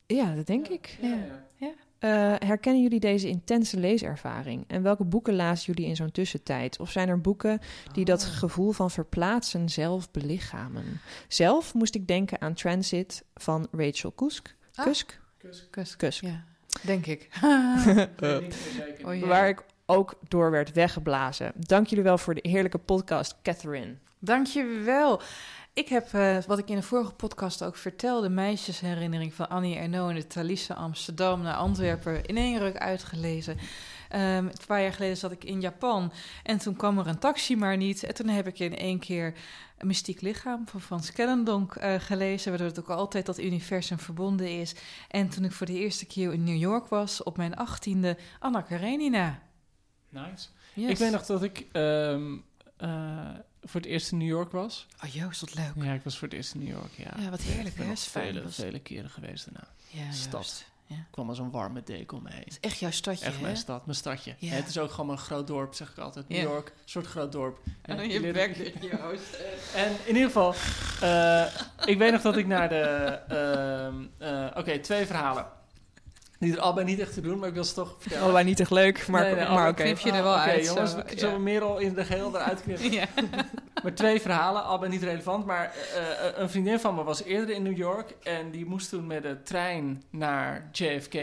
Ja, dat denk ik. Ja, ja. Eh, herkennen jullie deze intense leeservaring? En welke boeken lazen jullie in zo'n tussentijd? Of zijn er boeken die dat Oh. gevoel van verplaatsen zelf belichamen? Zelf moest ik denken aan Transit van Rachel Kusk. Ah. Kusk? Kus. Kusk. Ja, denk ik. Zeker. Oh, ja. Waar ik ook door werd weggeblazen. Dank jullie wel voor de heerlijke podcast, Catherine. Dank je wel. Ik heb, eh, wat ik in de vorige podcast ook vertelde, meisjesherinnering van Annie Ernaux in de Thalisse Amsterdam naar Antwerpen in één ruk uitgelezen. Ehm, een paar jaar geleden zat ik in Japan en toen kwam er een taxi maar niet. En toen heb ik in één keer mystiek lichaam van Frans Kellendonk eh, gelezen, waardoor het ook altijd dat universum verbonden is. En toen ik voor de eerste keer in New York was, op mijn achttiende, Anna Karenina. Nice. Yes. Ik weet nog dat ik ehm, eh, voor het eerst in New York was. Oh Joost, wat leuk. Ja, ik was voor het eerst in New York, ja. Ja, wat heerlijk, hè? vele, was- vele keren geweest daarna. Ja, Stad. Ja. Ik kwam als een warme deken omheen. is echt jouw stadje, Echt hè? mijn stad, mijn stadje. Ja. Het is ook gewoon een groot dorp, zeg ik altijd. New. York, een soort groot dorp. En je bek dicht, Joost. En in ieder geval, eh, ik weet nog dat ik naar de... ehm, eh, Oké, twee verhalen. Die er allebei niet echt te doen, maar ik wil ze toch vertellen. Allebei niet echt leuk, maar, Nee, nee, maar oké. knip je er wel Oké, uit, jongens, zo, ik zal ja. Merel in de geheel eruit knippen. Ja. Maar twee verhalen, allebei niet relevant. Maar eh, eh, een vriendin van me was eerder in New York en die moest toen met de trein naar JFK.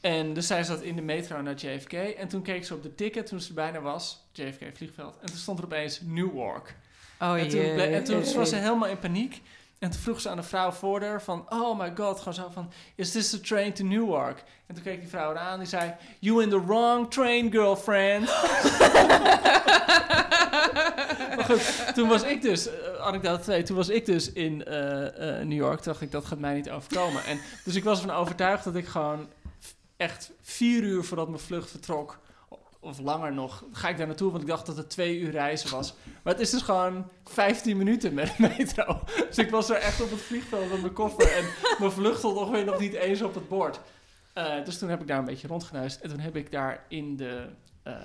En dus zij zat in de metro naar JFK. En toen keek ze op de ticket toen ze er bijna was. JFK vliegveld. En toen stond er opeens Newark. Oh en, toen, jee. en toen was ze helemaal in paniek. En toen vroeg ze aan de vrouw voor haar van... Oh my god, gewoon zo van... Is this the train to Newark? En toen keek die vrouw eraan. Die zei... You in the wrong train, girlfriend. maar goed, toen was ik dus... eh, anekdote 2. Toen was ik dus in eh, eh, New York. Dacht ik, dat gaat mij niet overkomen. En, dus ik was ervan overtuigd dat ik gewoon... Echt vier uur voordat mijn vlucht vertrok... Of langer nog, ga ik daar naartoe, want ik dacht dat het twee uur reizen was. Maar het is dus gewoon 15 minuten met de metro. Dus ik was er echt op het vliegveld met mijn koffer. En mijn vlucht stond ongeveer nog niet eens op het bord. Eh, dus toen heb ik daar een beetje rondgenuist. En toen heb ik daar in de, ehm,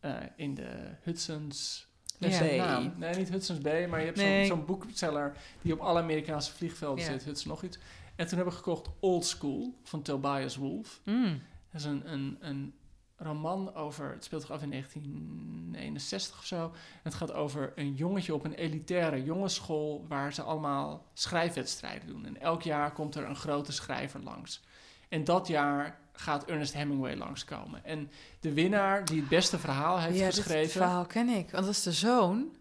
eh, in de Hudson's... Ja. naam. Nee, niet Hudson's Bay, maar je hebt Nee. zo'n zo'n boekseller die op alle Amerikaanse vliegvelden Ja. zit. Hudson nog iets. En toen heb ik gekocht Old School van Tobias Wolff. Mm. Dat is een, een, een roman over, het speelt zich af in 1961 of zo. Het gaat over een jongetje op een elitaire jongensschool waar ze allemaal schrijfwedstrijden doen. En elk jaar komt er een grote schrijver langs. En dat jaar gaat Ernest Hemingway langskomen. En de winnaar die het beste verhaal heeft ja, geschreven... verhaal ken ik. Want dat is de zoon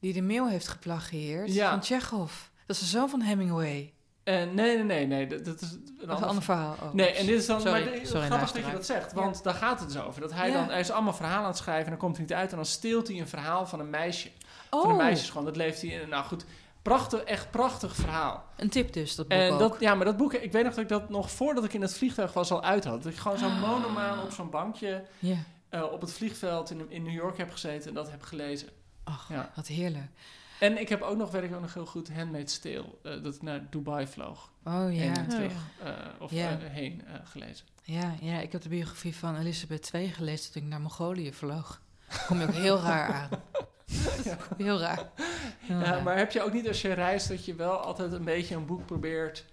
die de mail heeft geplagieerd Ja. van Chekhov. Dat is de zoon van Hemingway. Eh, nee, nee, nee, nee. Dat, dat is een ander verhaal. Oh, Nee, en dit is dan Sorry, maar dit- sorry, grappig dat je dat zegt, want daar gaat het dus over. Dat hij Ja. dan, hij is allemaal verhalen aan het schrijven en dan komt hij niet uit en dan steelt hij een verhaal van een meisje. Oh, Van een meisje gewoon, dat leeft hij in. Nou goed, prachtig, echt prachtig verhaal. een tip dus, dat boek En ook. dat, ja, maar dat boek, ik weet nog dat ik dat nog voordat ik in het vliegtuig was al uit had. Dat ik gewoon zo'n Ah. monomaan op zo'n bankje eh, op het vliegveld in, in New York heb gezeten en dat heb gelezen. Ach, Ja. wat heerlijk. En ik heb ook nog, weet ik ook nog heel goed, Handmaid's Tale, eh, dat ik naar Dubai vloog. Oh ja. En terug, eh, of Ja. eh, heen eh, gelezen. Ja, ja, ik heb de biografie van Elisabeth II gelezen toen ik naar Mongolië vloog. Kom je ook heel raar aan. Heel raar. Heel Ja, raar. maar heb je ook niet als je reist dat je wel altijd een beetje een boek probeert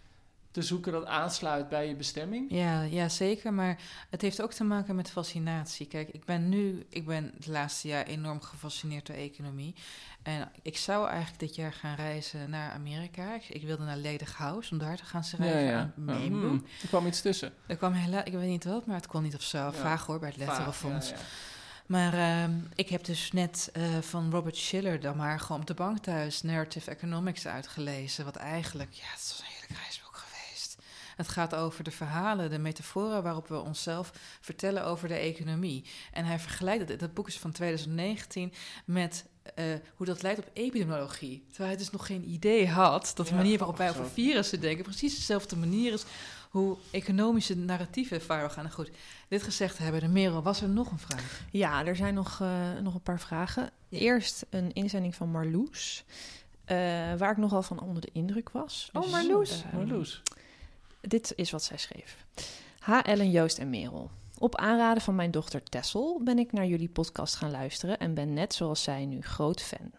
te zoeken dat aansluit bij je bestemming? Ja, ja, zeker. Maar het heeft ook te maken met fascinatie. Kijk, ik ben nu, ik ben het laatste jaar enorm gefascineerd door economie. En ik zou eigenlijk dit jaar gaan reizen naar Amerika. Ik, ik wilde naar Ledig House om daar te gaan schrijven aan meedoen. Hmm, er kwam iets tussen. Er kwam helaas, ik weet niet wat, maar het kon niet of zo. Vaag hoor, bij het Letterenfonds. Ja, ja. Maar ehm, ik heb dus net eh, van Robert Schiller dan maar gewoon op de bank thuis Narrative Economics uitgelezen. Wat eigenlijk, ja, het een heerlijk reisboek geweest. Het gaat over de verhalen, de metaforen waarop we onszelf vertellen over de economie. En hij vergelijkt het, dat boek is van 2019, met eh, hoe dat leidt op epidemiologie. Terwijl hij dus nog geen idee had dat de Ja, manier waarop wij over virussen denken precies dezelfde manier is hoe economische narratieven vaarwel gaan. Nou goed, dit gezegd hebben, de Merel, was er nog een vraag? Ja, er zijn nog, eh, nog een paar vragen. Eerst een inzending van Marloes. eh, waar ik nogal van onder de indruk was. Oh, Dus, Marloes. Marloes. Dit is wat zij schreef. H. Ellen, Joost en Merel. Op aanraden van mijn dochter Tessel ben ik naar jullie podcast gaan luisteren en ben net zoals zij nu groot fan.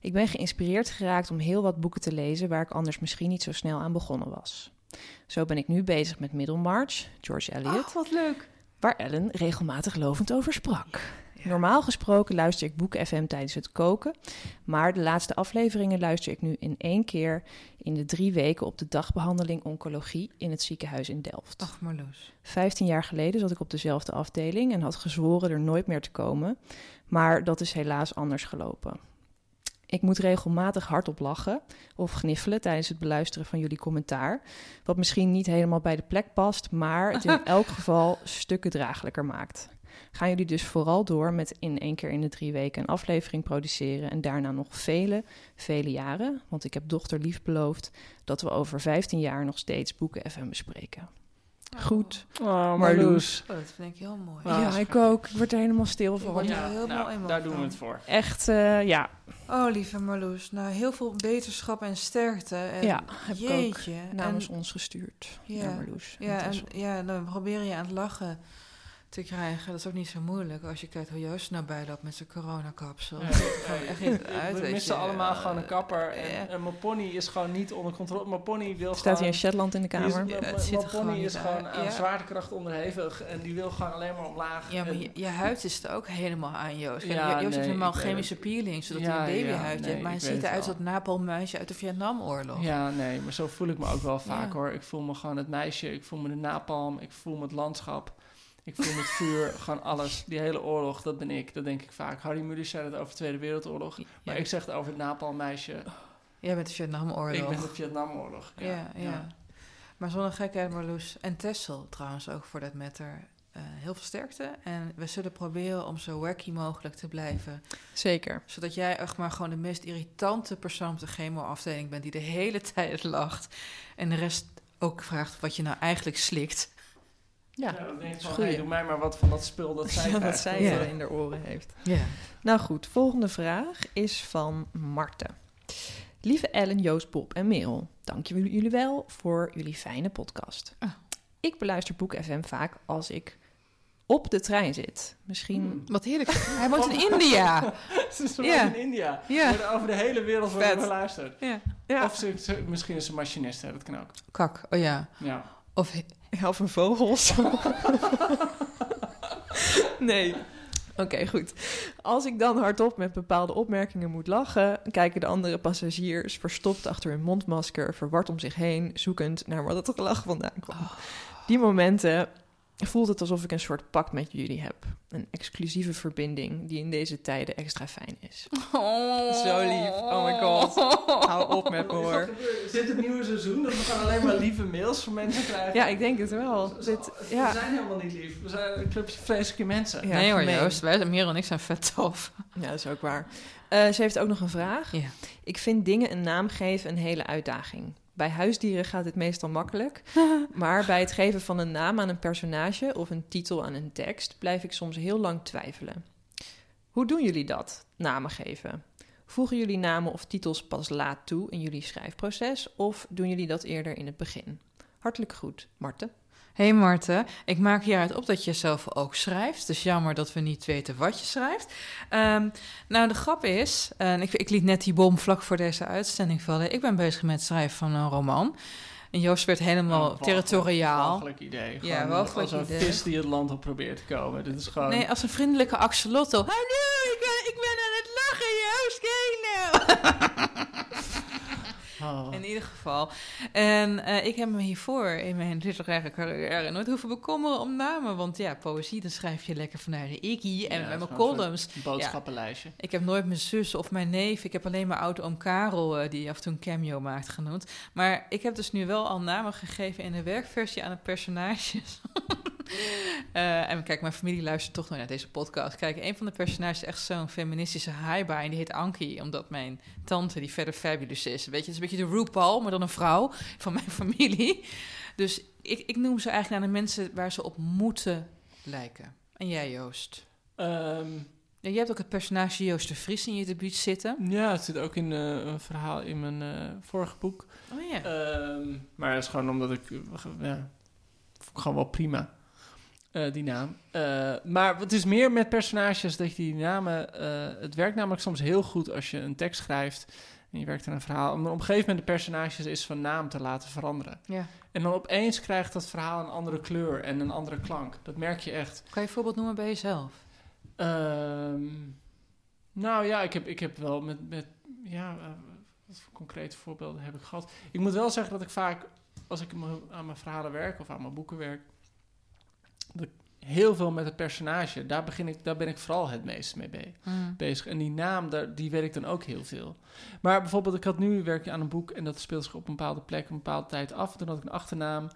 Ik ben geïnspireerd geraakt om heel wat boeken te lezen waar ik anders misschien niet zo snel aan begonnen was. Zo ben ik nu bezig met Middlemarch, George Eliot, Ach, wat leuk. waar Ellen regelmatig lovend over sprak. Normaal gesproken luister ik Boek FM tijdens het koken, maar de laatste afleveringen luister ik nu in één keer in de drie weken op de dagbehandeling oncologie in het ziekenhuis in Delft. Ach, Marloes. 15 jaar geleden zat ik op dezelfde afdeling en had gezworen er nooit meer te komen, maar dat is helaas anders gelopen. Ik moet regelmatig hardop lachen of gniffelen tijdens het beluisteren van jullie commentaar, wat misschien niet helemaal bij de plek past, maar het in elk geval stukken draaglijker maakt. Gaan jullie dus vooral door met in één keer in de drie weken een aflevering produceren en daarna nog vele, vele jaren, want ik heb dochter lief beloofd dat we over 15 jaar nog steeds Boeken FM bespreken. Goed. Oh, Marloes. Oh, dat vind ik heel mooi. Ja, ik ook. Ik word er helemaal stil van. er Ja, heel nou, mooi daar van. doen we het voor. Echt, eh, ja. Oh, lieve Marloes. Nou, heel veel beterschap en sterkte. En Ja, heb ik ook jeetje. namens en, ons gestuurd. Ja, naar Marloes ja, en, ja, dan probeer je aan het lachen te krijgen. Dat is ook niet zo moeilijk als je kijkt hoe Joost nou bijloopt met zijn coronakapsel. Er echt niet uit, we missen je. allemaal gewoon een kapper. En, Ja. en mijn pony is gewoon niet onder controle. Mijn pony wil Staat hier gewoon... in Shetland in de die is- kamer? mijn- Ja, mijn- pony is gewoon uit. aan Ja. zwaartekracht onderhevig. En die wil gewoon alleen maar omlaag. Ja, maar En- je, je huid is er ook helemaal aan, Joost. Kijk, Ja, Joost nee, heeft helemaal chemische peeling, zodat Ja, hij een babyhuid nee, heeft. Maar hij ziet eruit als dat napalmuisje uit de Vietnamoorlog. Ja, nee, maar zo voel ik me ook wel vaak hoor. Ik voel me gewoon het meisje, ik voel me de napalm, ik voel me het landschap, ik voel me het vuur, gewoon alles. Die hele oorlog, dat ben ik, dat denk ik vaak. Harry Mulisch zei het over de Tweede Wereldoorlog, maar ik zeg het over het napalmmeisje. Jij bent de Vietnamoorlog. Ik ben de Vietnamoorlog. Ja, Ja, ja. Maar zonder gekheid, Marloes. En Tessel trouwens ook voor dat matter. eh, heel veel sterkte. En we zullen proberen om zo wacky mogelijk te blijven. Zeker. Zodat jij echt maar gewoon de meest irritante persoon op de chemoafdeling bent... die de hele tijd lacht. En de rest ook vraagt wat je nou eigenlijk slikt. Ja, Ja, dan denk ik van, hey, doe mij maar wat van dat spul dat zij dat krijgt. zij Ja. in de oren heeft. Ja. Nou goed, volgende vraag is van Marten. Lieve Ellen, Joost, Bob en Merel, dank jullie jullie wel voor jullie fijne podcast. Ah. Ik beluister Boek FM vaak als ik op de trein zit. Misschien... Hmm. Wat heerlijk. Hij woont in India. Ze is Ja. in India. Ja. Worden over de hele wereld worden Vet. beluisterd. Ja. Ja. Of ze, ze- misschien is ze machinist, hè, dat kan ook. Kak, oh ja. Ja. Of Of een vogels. nee. Oké, goed. Als ik dan hardop met bepaalde opmerkingen moet lachen, kijken de andere passagiers verstopt achter hun mondmasker, verward om zich heen, zoekend naar waar dat gelach vandaan kwam. Die momenten voelt het alsof ik een soort pact met jullie heb. Een exclusieve verbinding die in deze tijden extra fijn is. Zo lief. Oh my god. Hou op met me hoor. gebeurd? Is dit het nieuwe seizoen? Dat we gaan alleen maar lieve mails van mensen krijgen? Ja, ik denk het wel. Dit, We ja. zijn helemaal niet lief. We zijn een clubje vreselijke mensen. Ja, nee hoor, gemeen. Joost. Wij, Merel en ik zijn vet tof. Ja, dat is ook waar. Eh, ze heeft ook nog een vraag. Ja. Ik vind dingen een naam geven een hele uitdaging. Bij huisdieren gaat dit meestal makkelijk. maar bij het geven van een naam aan een personage of een titel aan een tekst blijf ik soms heel lang twijfelen. Hoe doen jullie dat, namen geven? Voegen jullie namen of titels pas laat toe in jullie schrijfproces of doen jullie dat eerder in het begin? Hartelijk groet, Marten. Hey Marten, ik maak hieruit op dat je zelf ook schrijft. Dus jammer dat we niet weten wat je schrijft. Ehm, nou, de grap is, en ik, ik liet net die bom vlak voor deze uitzending vallen. Ik ben bezig met het schrijven van een roman. En Joost werd helemaal walgelijk- territoriaal. walgelijk idee. Ja, Gewoon walgelijk als een idee. vis die het land op probeert te komen. Dit is gewoon... Nee, als een vriendelijke axolotl. Hallo, ik ben, ik ben aan het lachen, Joost. Kijk nou. Oh. In ieder geval. En eh, ik heb me hiervoor in mijn literaire carrière nooit hoeven bekommeren om namen. Want ja, poëzie, dan schrijf je lekker vanuit de ikkie. En Ja, met mijn columns. boodschappenlijstje. Ik heb nooit mijn zus of mijn neef. Ik heb alleen mijn oude oom Karel, eh, die af en toe een cameo maakt, genoemd. Maar ik heb dus nu wel al namen gegeven in de werkversie aan de personages. Eh, en kijk, mijn familie luistert toch nog naar deze podcast. Kijk, een van de personages is echt zo'n feministische highbie. En die heet Ankie, omdat mijn tante, die verder fabulous is. Weet je, het is een beetje de RuPaul, maar dan een vrouw van mijn familie. Dus ik, ik noem ze eigenlijk naar de mensen waar ze op moeten lijken. En jij, Joost? Ehm, Ja, jij hebt ook het personage Joost de Vries in je debuut zitten. ja, het zit ook in eh, een verhaal in mijn eh, vorige boek. Oh ja. Ehm, maar dat is gewoon omdat ik... ja, gewoon wel prima. eh, die naam. Maar het is meer met personages dat je die namen... het werkt namelijk soms heel goed als je een tekst schrijft... en je werkt aan een verhaal... om op een gegeven moment de personages eens van naam te laten veranderen. ja. En dan opeens krijgt dat verhaal een andere kleur en een andere klank. Dat merk je echt. Kan je een voorbeeld noemen bij jezelf? Ehm, nou ja, ik heb, ik heb wel met, met ja, eh, wat voor concrete voorbeelden heb ik gehad? Ik moet wel zeggen dat ik vaak, als ik aan mijn verhalen werk of aan mijn boeken werk, dat ik heel veel met het personage, daar, begin ik, daar ben ik vooral het meest mee be- bezig. En die naam, daar, die weet ik dan ook heel veel. Maar bijvoorbeeld, ik had nu werk aan een boek en dat speelt zich op een bepaalde plek, een bepaalde tijd af. Toen had ik een achternaam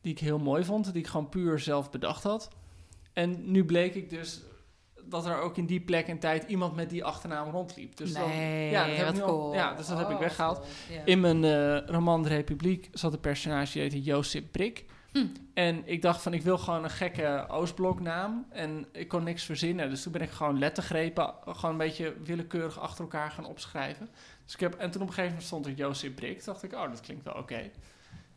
die ik heel mooi vond, die ik gewoon puur zelf bedacht had. En nu bleek ik dus dat er ook in die plek en tijd iemand met die achternaam rondliep. Dus dan, ja, dat heb wat ik al- ja, dus dat heb ik Oh, weggehaald. cool. In mijn eh, roman De Republiek zat een personage die heette Josip Brik. Hm. En ik dacht van, ik wil gewoon een gekke Oostbloknaam. En ik kon niks verzinnen. Dus toen ben ik gewoon lettergrepen, gewoon een beetje willekeurig achter elkaar gaan opschrijven. Dus ik heb, en toen op een gegeven moment stond er Josip Brik. Dacht ik, oh, dat klinkt wel oké.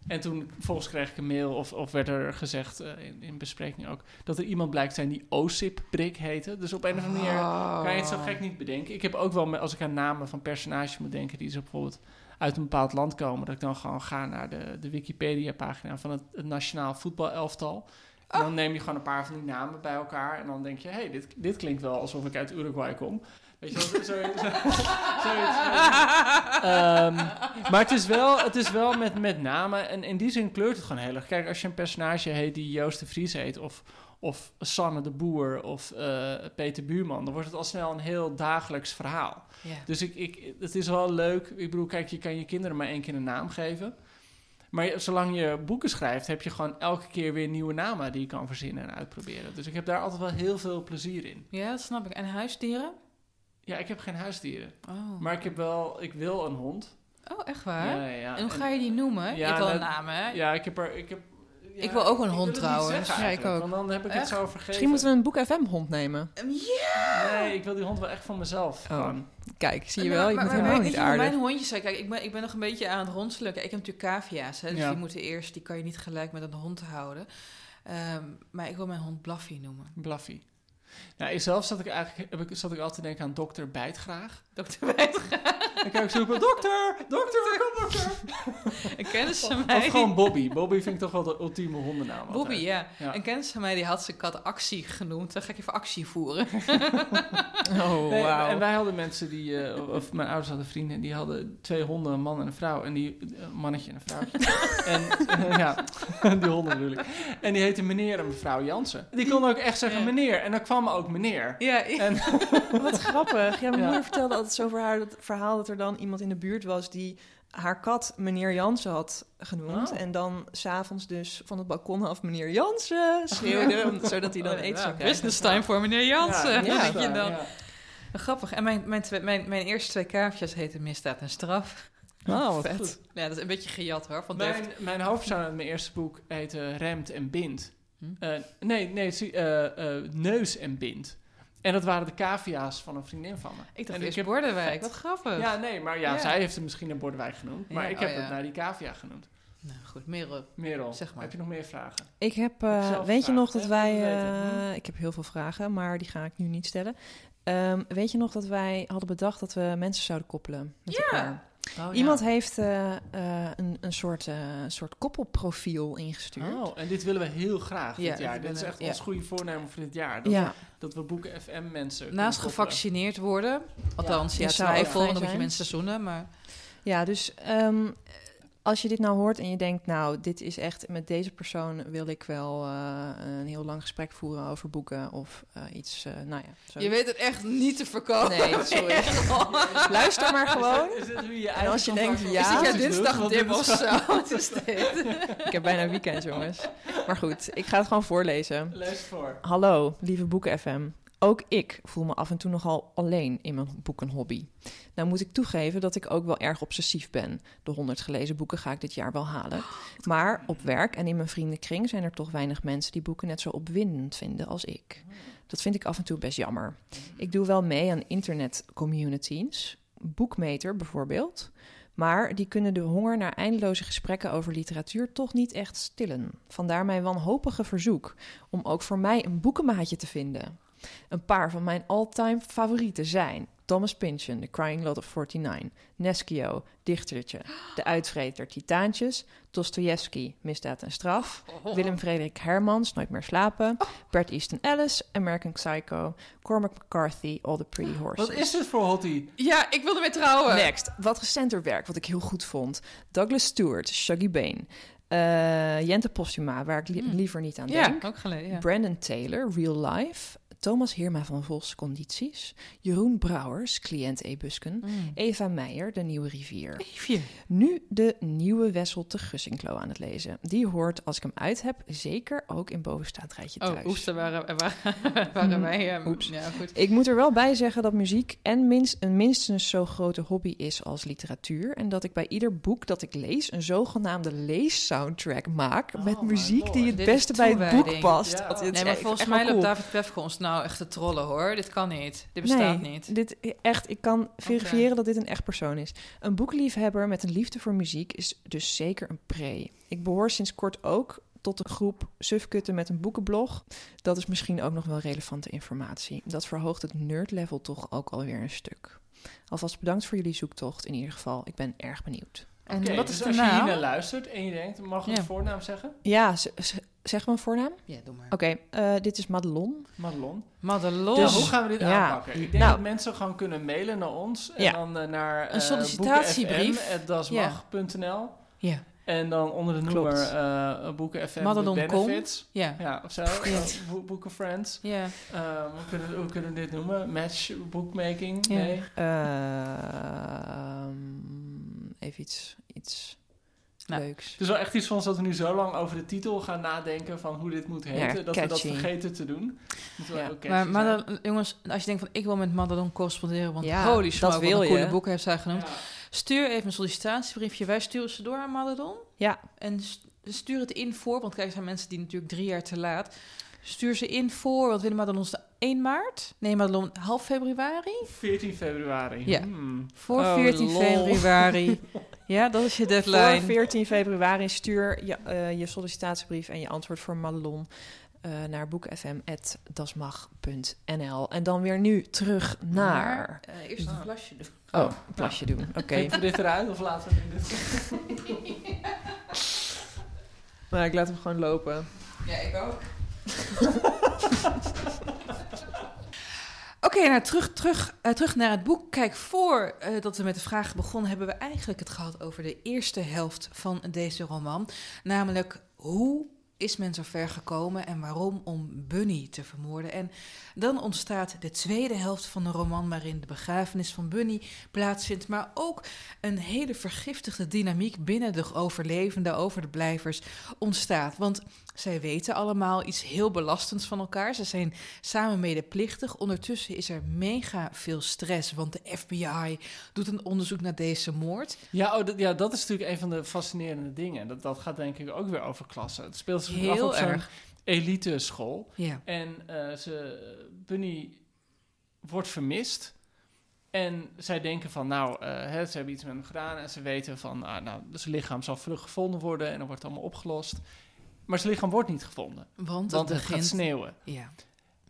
En toen volgens kreeg ik een mail, of, of werd er gezegd eh, in, in bespreking ook, dat er iemand blijkt zijn die OSIP-prik heette. Dus op een of andere manier kan je het zo gek niet bedenken. Ik heb ook wel, als ik aan namen van personages moet denken, die zo bijvoorbeeld uit een bepaald land komen, dat ik dan gewoon ga naar de, de Wikipedia-pagina van het, het nationaal voetbalelftal. En dan neem je gewoon een paar van die namen bij elkaar. En dan denk je, hé, hey, dit, dit klinkt wel alsof ik uit Uruguay kom. Weet je wel, zo, zo, zo- zoiets. Ehm, maar het is wel, het is wel met, met namen. En in die zin kleurt het gewoon heel erg. Kijk, als je een personage heet die Joost de Vries heet... of, of Sanne de Boer of eh, Peter Buurman... dan wordt het al snel een heel dagelijks verhaal. Dus ik, ik, het is wel leuk. Ik bedoel, kijk, je kan je kinderen maar één keer een naam geven. Maar zolang je boeken schrijft, heb je gewoon elke keer weer nieuwe namen die je kan verzinnen en uitproberen. Dus ik heb daar altijd wel heel veel plezier in. ja, dat snap ik. En huisdieren? Ja, ik heb geen huisdieren. Oh, Maar ik heb wel, ik wil een hond. oh echt waar? Ja, ja, En hoe en- ga je die noemen? Ja, ik wil een naam, hè? Ja, ik heb er. Ik, heb, ja, Ik wil ook een ik hond trouwens. Ja, ik ook. Want dan heb ik Echt? het zo vergeten. Misschien moeten we een Boek FM hond nemen. Nee, ik wil die hond wel echt van mezelf. Oh. Gewoon. Kijk, zie je wel, maar- je maar- maar helemaal niet aardig. Mijn hondjes zijn, kijk, ik ben, ik ben nog een beetje aan het rondselen. Kijk, ik heb natuurlijk cavia's, hè, dus Ja. die moeten eerst, die kan je niet gelijk met een hond houden. Ehm, maar ik wil mijn hond Blaffy noemen. Blaffy. Nou, zelf zat ik eigenlijk heb ik, zat ik altijd te denken aan dokter Bijtgraag. Dokter Bijt, Dan kan ik zo roepen, dokter, dokter, kom dokter. een kennis van Of mij. gewoon Bobby. Bobby vind ik toch wel de ultieme hondennaam. Bobby, ja. Ja. Een kennis van mij die had zijn kat Actie genoemd. Dan ga ik even actie voeren. Oh, Nee, wauw. En wij hadden mensen die, eh, of mijn ouders hadden vrienden, die hadden twee honden, een man en een vrouw. En die, een mannetje en een vrouwtje. en eh, ja, die honden ik. En die heette meneer en mevrouw Jansen. Die kon ook echt zeggen Ja. meneer. En dan kwam ook meneer. Ja, En, Wat grappig. Ja, mijn Ja. moeder vertelde altijd zo over haar dat verhaal dat er dan iemand in de buurt was die haar kat meneer Jansen had genoemd. Oh. En dan s'avonds dus van het balkon af meneer Jansen schreeuwde, om- zodat hij dan Oh, ja, eten zou krijgen. business time voor meneer Jansen. Ja, je dan. Grappig. En mijn, mijn, twee, mijn, mijn eerste twee kaartjes heten Misdaad en Straf. Oh, wat Vet. goed. Ja, dat is een beetje gejat hoor. Van Deft. Mijn, mijn hoofdpersoon uit mijn eerste boek heette Remt en Bind. Hm? Eh, nee, nee, eh, eh, Neus en Bind. En dat waren de cavia's van een vriendin van me. Ik dacht en eerst heb- Bordewijk. Wat grappig. Ja, nee, maar ja, Ja. zij heeft het misschien een Bordewijk genoemd. Maar Ja, ik heb oh ja. het naar die cavia genoemd. Nou goed, Merel. Merel, Zeg maar. heb je nog meer vragen? Ik heb, eh, weet je nog dat hè? wij, eh, ik heb heel veel vragen, maar die ga ik nu niet stellen. Ehm, weet je nog dat wij hadden bedacht dat we mensen zouden koppelen met Ja. elkaar? Oh, Iemand heeft eh, eh, een, een soort, eh, soort koppelprofiel ingestuurd. Oh, en dit willen we heel graag Ja, dit jaar. dit is echt ja. ons goede voornemen voor dit jaar. Dat, ja, dat we boeken FM mensen kunnen Naast gevaccineerd worden. Althans, ja, Ja, twijfel, dan moet je mensen zoenen. Maar ja, dus ehm, als je dit nou hoort en je denkt, nou, dit is echt, met deze persoon wil ik wel eh, een heel lang gesprek voeren over boeken of eh, iets, eh, nou ja. zo. je weet het echt niet te verkopen. Nee, sorry. Luister maar gewoon. Is En als je denkt, van ja, Is dit jouw dinsdag is of zo? Wat is dit? Ik heb bijna weekend, jongens. Maar goed, ik ga het gewoon voorlezen. Lees voor. Hallo, lieve Boeken FM. Ook ik voel me af en toe nogal alleen in mijn boekenhobby. Nou moet ik toegeven dat ik ook wel erg obsessief ben. De 100 gelezen boeken ga ik dit jaar wel halen. Maar op werk en in mijn vriendenkring zijn er toch weinig mensen die boeken net zo opwindend vinden als ik. Dat vind ik af en toe best jammer. Ik doe wel mee aan internet communities, Boekmeter bijvoorbeeld. Maar die kunnen de honger naar eindeloze gesprekken over literatuur toch niet echt stillen. Vandaar mijn wanhopige verzoek om ook voor mij een boekenmaatje te vinden. Een paar van mijn all-time favorieten zijn Thomas Pynchon, The Crying Lot of 49, Neschio, Dichtertje, De Uitvreter, Titaantjes, Dostoevsky, Misdaad en Straf, Willem Frederik Hermans, Nooit meer slapen, Bert Easton Ellis, American Psycho, Cormac McCarthy, All the Pretty Horses. Wat is dit voor hottie? Ja, ik wilde mee trouwen. Next, wat recenter werk, wat ik heel goed vond. Douglas Stewart, Shuggy Bane. Eh, Jente Postuma, waar ik li- Hmm. liever niet aan Ja, denk. ook gelezen. Ja. Brandon Taylor, Real Life. Thomas Hirma van Vos, Condities. Jeroen Brouwers, cliënt E-Busken. Mm. Eva Meijer, De Nieuwe Rivier. Eefje. Nu de nieuwe Wessel te Gussinklo aan het lezen. Die hoort, als ik hem uit heb, zeker ook in bovenstaand rijtje thuis. Oh, oeps, daar waren, waren, waren wij... ehm, Oeps. Ja, goed. Ik moet er wel bij zeggen dat muziek en minst, een minstens zo grote hobby is als literatuur. En dat ik bij ieder boek dat ik lees een zogenaamde leessoundtrack maak. met my muziek die het Dit beste bij het boek past. Ja. Dat is Nee, maar volgens mij loopt. David Pefke ons nou echt te trollen hoor. Dit kan niet. Dit bestaat nee, niet. Dit, echt, ik kan verifiëren dat dit een echt persoon is. Een boekliefhebber met een liefde voor muziek is dus zeker een pre. Ik behoor sinds kort ook tot de groep sufkutten met een boekenblog. Dat is misschien ook nog wel relevante informatie. Dat verhoogt het nerdlevel toch ook alweer een stuk. Alvast bedankt voor jullie zoektocht in ieder geval. Ik ben erg benieuwd. En wat dus is de als je hier naam? naar luistert en je denkt, mag ik Ja. een voornaam zeggen? Ja, zeg maar een voornaam. Ja, doe maar. Oké, eh, dit is Madelon. Madelon. Madelon. Dus, hoe gaan we dit ja. aanpakken? Ik denk Nou. dat mensen gewoon kunnen mailen naar ons. En Ja. dan eh, naar Een sollicitatiebrief. boekenfm.dasmag.nl Ja. En dan onder de Klopt. noemer eh Boeken FM Madelon Benefits. Ja. Ja, of zo. Ja. Eh, Bo- Boeken Friends. Ja. Eh, hoe, kunnen, hoe kunnen we dit noemen? Match bookmaking? Ja. Nee. Ehm, even iets, iets Nou, leuks. Het is wel echt iets van ons dat we nu zo lang over de titel gaan nadenken van hoe dit moet heten. dat we dat vergeten te doen. Ja. Maar zijn. Madelon, jongens, als je denkt van ik wil met Madelon corresponderen, want Ja, holy dat smoke, wat wil een coole boeken heeft zij genoemd. Ja. Stuur even een sollicitatiebriefje. Wij sturen ze door aan Madelon. Ja, En st- stuur het in voor, want kijk, er zijn mensen die natuurlijk drie jaar te laat. Stuur ze in voor, want willen Madelon is de 1 maart? Nee, Madelon half februari? 14 februari. Ja. Hmm. Voor Oh, 14 lol. februari. ja, dat is je voor deadline. 14 februari stuur je, eh, je sollicitatiebrief en je antwoord voor Madelon eh, naar boekfm.dasmag.nl. En dan weer nu terug naar... Maar, eh, eerst een plasje doen. Oh, een plasje doen. Oké. We dit eruit of laten we het in dit... Maar ik laat hem gewoon lopen. Ja, ik ook. Oké, nou terug, terug, eh, terug naar het boek. Kijk, voor eh, dat we met de vraag begonnen, hebben we eigenlijk het gehad over de eerste helft van deze roman. Namelijk, hoe is men zo ver gekomen en waarom om Bunny te vermoorden? En dan ontstaat de tweede helft van de roman, waarin de begrafenis van Bunny plaatsvindt, maar ook een hele vergiftigde dynamiek binnen de overlevenden, over de blijvers, ontstaat. Want zij weten allemaal iets heel belastends van elkaar. Ze zijn samen medeplichtig. Ondertussen is er mega veel stress, want de FBI doet een onderzoek naar deze moord. Ja, oh, dat, ja, dat is natuurlijk een van de fascinerende dingen. Dat, dat gaat denk ik ook weer over klassen. Het speelt zich af Heel op zo'n erg. elite school. Ja. En eh, ze, Bunny wordt vermist. En zij denken van, nou, eh, hè, ze hebben iets met hem gedaan. En ze weten van, ah, nou, zijn lichaam zal vlug gevonden worden. En dan wordt het allemaal opgelost. Maar zijn lichaam wordt niet gevonden. Want, Want het begint... gaat sneeuwen. Ja.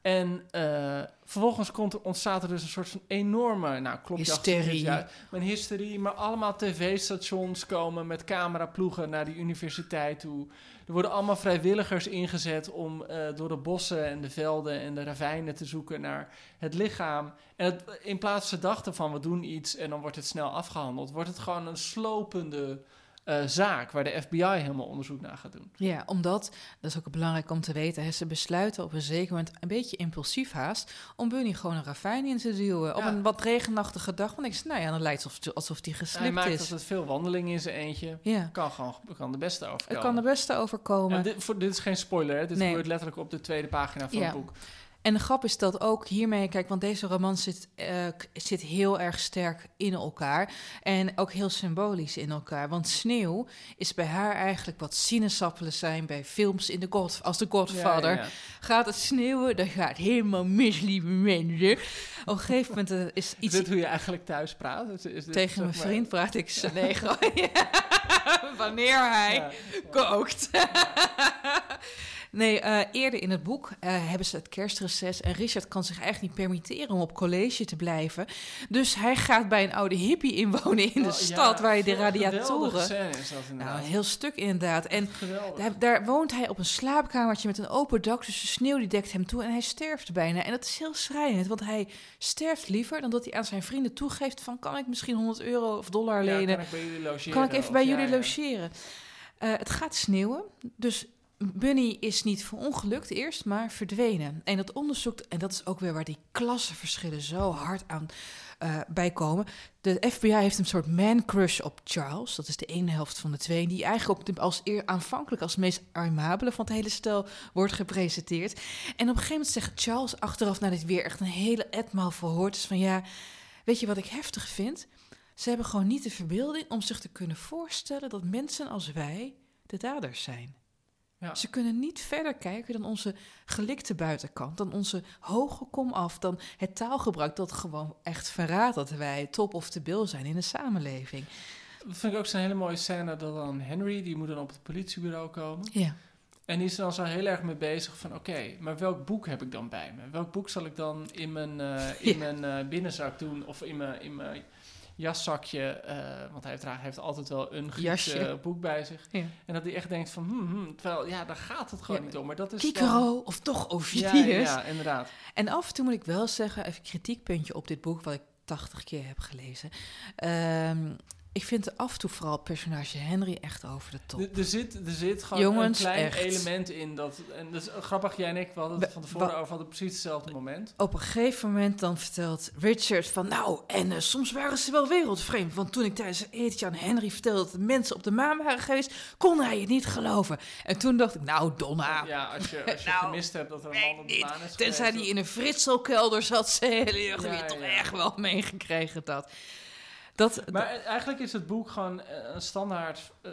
En eh, vervolgens komt er, ontstaat er dus een soort van enorme, nou klopt Hysterie. Ja, een hysterie, maar allemaal tv-stations komen met cameraploegen naar die universiteit toe. Er worden allemaal vrijwilligers ingezet om eh, door de bossen en de velden en de ravijnen te zoeken naar het lichaam. En het, in plaats ze dachten van we doen iets en dan wordt het snel afgehandeld, wordt het gewoon een slopende eh, zaak waar de FBI helemaal onderzoek naar gaat doen. Ja, omdat, dat is ook belangrijk om te weten, hè, ze besluiten op een zeker moment, een beetje impulsief haast, om Bunny gewoon een ravijn in te duwen. Op een wat regenachtige dag, want ik zei, nou ja, dan lijkt het alsof, die Hij geslipt maakt is. altijd veel wandelingen in zijn eentje. Ja, Kan gewoon kan de beste overkomen. het kan er best overkomen. En dit, voor, dit is geen spoiler, hè? dit Nee. gebeurt letterlijk op de tweede pagina van Ja. het boek. En de grap is dat ook hiermee, kijk, want deze roman zit, eh, zit heel erg sterk in elkaar. En ook heel symbolisch in elkaar. Want sneeuw is bij haar eigenlijk wat sinaasappelen zijn bij films in de God, als de Godfather. Ja, ja, ja. Gaat het sneeuwen, dan gaat helemaal mis, lieve mensen. Op een gegeven moment eh, is Is iets... dit hoe je eigenlijk thuis praat? Is, is dit, Tegen mijn maar- vriend praat ik ze nee, gewoon, ja. Wanneer hij kookt. Nee, eh, eerder in het boek eh, hebben ze het kerstreces en Richard kan zich eigenlijk niet permitteren om op college te blijven. Dus hij gaat bij een oude hippie inwonen in de Oh, stad ja, waar je de radiatoren. scène is dat Nou, een heel stuk inderdaad. En daar, daar woont hij op een slaapkamertje met een open dak, dus de sneeuw die dekt hem toe en hij sterft bijna. En dat is heel schrijnend, want hij sterft liever dan dat hij aan zijn vrienden toegeeft van kan ik misschien 100 euro of dollar Ja, lenen. kan ik bij jullie logeren? Kan ik even bij jullie ja. logeren? Eh, het gaat sneeuwen, dus Bunny is niet verongelukt eerst, maar verdwenen. En dat onderzoek, en dat is ook weer waar die klassenverschillen zo hard aan eh bij komen. De FBI heeft een soort man-crush op Charles. Dat is de ene helft van de twee. Die eigenlijk ook als eer, aanvankelijk als meest armabele van het hele stel wordt gepresenteerd. En op een gegeven moment zegt Charles achteraf, na dit weer echt een hele etmaal verhoord is van ja, weet je wat ik heftig vind? Ze hebben gewoon niet de verbeelding om zich te kunnen voorstellen dat mensen als wij de daders zijn. Ja. Ze kunnen niet verder kijken dan onze gelikte buitenkant, dan onze hoge komaf, dan het taalgebruik dat gewoon echt verraadt dat wij top of de bil zijn in de samenleving. Dat vind ik ook zo'n hele mooie scène dat dan Henry, die moet dan op het politiebureau komen. Ja. En die is er dan zo heel erg mee bezig van... oké, maar welk boek heb ik dan bij me? Welk boek zal ik dan in mijn, eh, in Ja. mijn eh, binnenzak doen? Of in mijn, in mijn jaszakje? eh, want hij heeft, altijd wel een Grieks boek bij zich. Ja. En dat hij echt denkt van... Hmm, hmm, terwijl, ja, daar gaat het gewoon Ja, niet om. Maar dat is Cicero of toch. Ovidius. Ja, ja, inderdaad. En af en toe moet ik wel zeggen, even kritiekpuntje op dit boek, wat ik 80 keer heb gelezen. Ehm, ik vind af en toe vooral personage Henry echt over de top. Er, er zit, er zit gewoon Jongens, een klein echt. element in. Dat, en dat is grappig, jij en ik we hadden het van tevoren over hadden precies hetzelfde moment. Op een gegeven moment dan vertelt Richard van... nou, en eh, soms waren ze wel wereldvreemd. Want toen ik tijdens een etentje aan Henry vertelde... dat de mensen op de maan waren geweest... kon hij het niet geloven. En toen dacht ik, nou Donna... Ja, als je, als je Nou, gemist hebt dat er een man op de maan is Tenzij die in een fritselkelder zat... ze Ja, heb je toch ja. echt wel meegekregen dat... Dat, Maar eigenlijk is het boek gewoon eh, een standaard eh,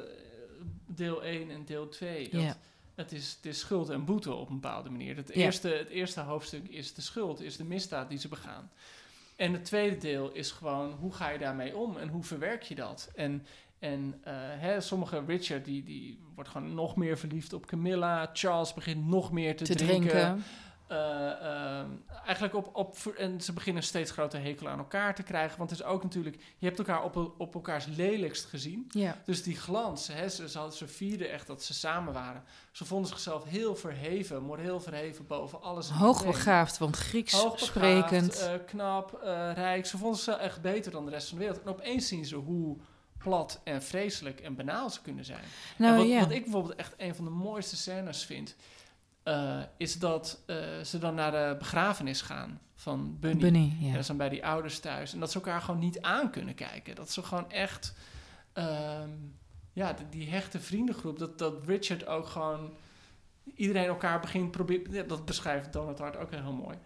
deel 1 en deel 2. Dat het, is, het is schuld en boete op een bepaalde manier. Het, eerste, het eerste hoofdstuk is de schuld, is de misdaad die ze begaan. En het tweede deel is gewoon hoe ga je daarmee om en hoe verwerk je dat? En, en eh, hè, sommige Richard die, die wordt gewoon nog meer verliefd op Camilla. Charles begint nog meer te, te drinken. drinken. Eh, ehm, eigenlijk op, op, en ze beginnen een steeds grotere hekel aan elkaar te krijgen. Want het is ook natuurlijk, je hebt elkaar op, op elkaars lelijkst gezien. Ja. Dus die glans, hè, ze, ze, hadden- ze vierden echt dat ze samen waren. Ze vonden zichzelf heel verheven, moreel verheven boven alles. Hoogbegaafd, want Grieks Hoogbegaafd, sprekend. eh, knap, eh, rijk. Ze vonden zichzelf echt beter dan de rest van de wereld. En opeens zien ze hoe plat en vreselijk en banaal ze kunnen zijn. nou En wat, ja. wat ik bijvoorbeeld echt een van de mooiste scènes vind... eh, is dat eh, ze dan naar de begrafenis gaan van Bunny. Bunny, En ja. dat is dan bij die ouders thuis. En dat ze elkaar gewoon niet aan kunnen kijken. Dat ze gewoon echt... ehm, ja, die, die hechte vriendengroep. Dat, dat Richard ook gewoon... Iedereen elkaar begint proberen... Ja, dat beschrijft Donald Hart ook heel mooi.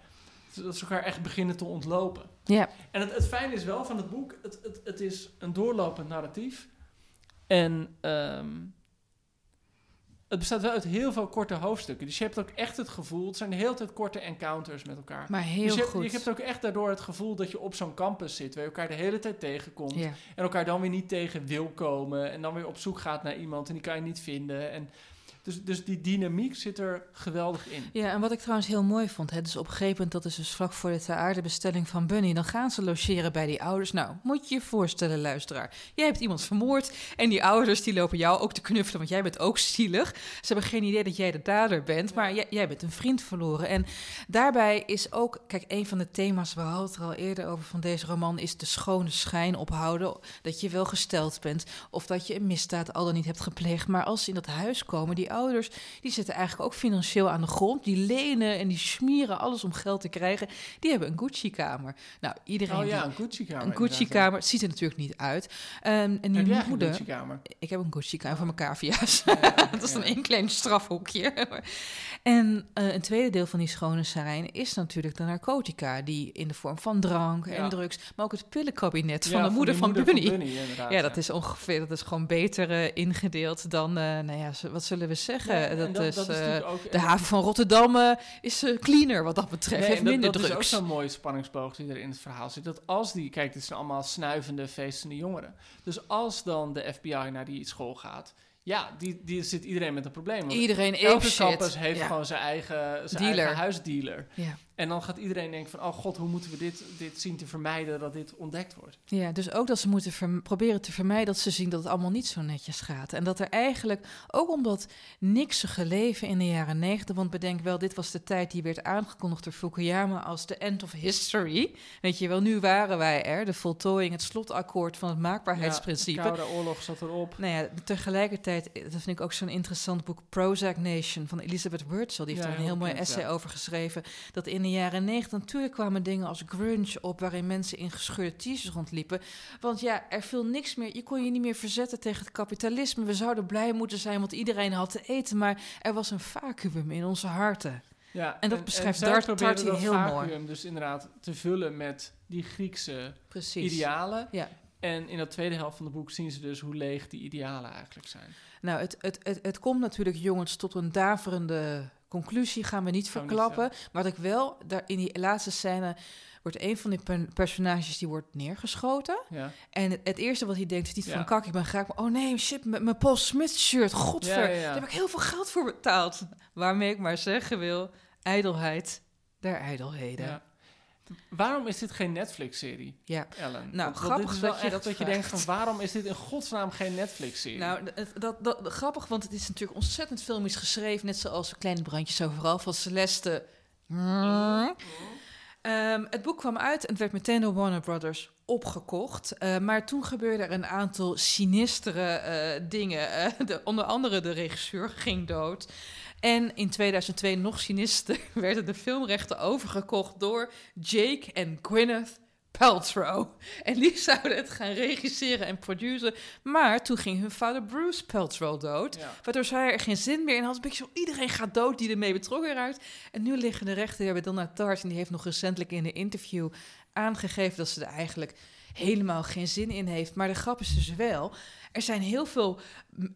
Dat ze elkaar echt beginnen te ontlopen. Ja. En het, het fijne is wel van het boek... Het, het, het is een doorlopend narratief. En... ehm, het bestaat wel uit heel veel korte hoofdstukken. Dus je hebt ook echt het gevoel... Het zijn de hele tijd korte encounters met elkaar. Maar heel dus je hebt, goed. je hebt ook echt daardoor het gevoel dat je op zo'n campus zit... waar je elkaar de hele tijd tegenkomt... Ja. en elkaar dan weer niet tegen wil komen... en dan weer op zoek gaat naar iemand en die kan je niet vinden. En dus, dus die dynamiek zit er geweldig in. Ja, en wat ik trouwens heel mooi vond, hè, dus op een gegeven moment, dat is dus vlak voor de ter aarde bestelling van Bunny, dan gaan ze logeren bij die ouders. Nou, moet je je voorstellen, luisteraar. Jij hebt iemand vermoord en die ouders die lopen jou ook te knuffelen, want jij bent ook zielig. Ze hebben geen idee dat jij de dader bent, maar jij, jij bent een vriend verloren. En daarbij is ook, kijk, een van de thema's, we hadden het er al eerder over van deze roman, is de schone schijn ophouden. Dat je wel gesteld bent of dat je een misdaad al dan niet hebt gepleegd. Maar als ze in dat huis komen, die ouders, die zitten eigenlijk ook financieel aan de grond. Die lenen en die smeren alles om geld te krijgen. Die hebben een Gucci-kamer. Nou, iedereen Oh ja, die... een Gucci-kamer. Een Gucci-kamer. Het ziet er natuurlijk niet uit. Ehm, en die Heb moeder... Gucci-kamer? Ik heb een Gucci-kamer voor mijn cavia's. Ja, dat is dan één klein strafhoekje. en eh, een tweede deel van die schone zijn is natuurlijk de narcotica... die in de vorm van drank en drugs... maar ook het pillenkabinet van de moeder die van, Bunny. Ja, dat is ongeveer, dat is gewoon beter eh, ingedeeld dan, eh, nou ja, wat zullen we zeggen? Ja, en dat, dat- is, dat is eh, ook- de haven van Rotterdam eh, is eh, cleaner wat dat betreft, Nee, heeft dat, minder dat is ook drugs. zo'n mooie spanningsboog die er in het verhaal zit. Dat als die, kijk, dit zijn allemaal snuivende, feestende jongeren. Dus als dan de FBI naar die school gaat, ja, die, die zit iedereen met een probleem. Iedereen elke campus heeft Ja. gewoon zijn eigen, zijn Dealer. eigen huisdealer. Ja. En dan gaat iedereen denken van, oh god, hoe moeten we dit, dit zien te vermijden dat dit ontdekt wordt? Ja, dus ook dat ze moeten proberen te vermijden dat ze zien dat het allemaal niet zo netjes gaat. En dat er eigenlijk, ook omdat niksige leven in de jaren negentig, want bedenk wel, dit was de tijd die werd aangekondigd door Fukuyama als de end of history. Weet je wel, nu waren wij er, de voltooiing, het slotakkoord van het maakbaarheidsprincipe. Ja, de Koude Oorlog zat erop. Nou ja, tegelijkertijd, dat vind ik ook zo'n interessant boek, Prozac Nation van Elizabeth Wurtzel. Die heeft Ja, daar een heel heel mooi essay ja. over geschreven. Dat in de jaren negentig natuurlijk kwamen dingen als grunge op, waarin mensen in gescheurde t-shirts rondliepen. Want ja, er viel niks meer. Je kon je niet meer verzetten tegen het kapitalisme. We zouden blij moeten zijn, want iedereen had te eten. Maar er was een vacuüm in onze harten. Ja, En dat beschrijft zij Dart- dat heel mooi. dus inderdaad te vullen met die Griekse Precies. idealen. Ja. En in dat tweede helft van het boek zien ze dus hoe leeg die idealen eigenlijk zijn. Nou, het, het, het, het komt natuurlijk, jongens, tot een daverende conclusie. Gaan we niet verklappen. maar wat ik wel, daar in die laatste scène wordt een van die per- personages die wordt neergeschoten. Ja, En het, het eerste wat hij denkt is niet Ja. van kak, ik ben. Maar oh nee, shit, met mijn Paul Smith shirt. Godver, daar heb ik heel veel geld voor betaald. Waarmee ik maar zeggen wil, ijdelheid der ijdelheden. Waarom is dit geen Netflix-serie, Ja. Ellen? Nou, Want- grappig is wel dat je echt dat dat je denkt van... waarom is dit in godsnaam geen Netflix-serie? Nou, dat, dat, grappig, want het is natuurlijk ontzettend filmisch geschreven. Net zoals Kleine Brandjes Overal van Celeste. Ehm, het boek kwam uit en het werd meteen door Warner Brothers opgekocht. Eh, maar toen gebeurde er een aantal sinistere eh, dingen. Eh, de, onder andere de regisseur ging dood. En in 2002, nog sinister, werden de filmrechten overgekocht door Jake en Gwyneth Paltrow. En die zouden het gaan regisseren en produceren. Maar toen ging hun vader Bruce Paltrow dood. Ja. Waardoor zij er geen zin meer in had. Een beetje zo, iedereen gaat dood die ermee betrokken raakt. En nu liggen de rechten weer bij Donna Tartt. En die heeft nog recentelijk in een interview aangegeven... dat ze er eigenlijk helemaal geen zin in heeft. Maar de grap is dus wel... er zijn heel veel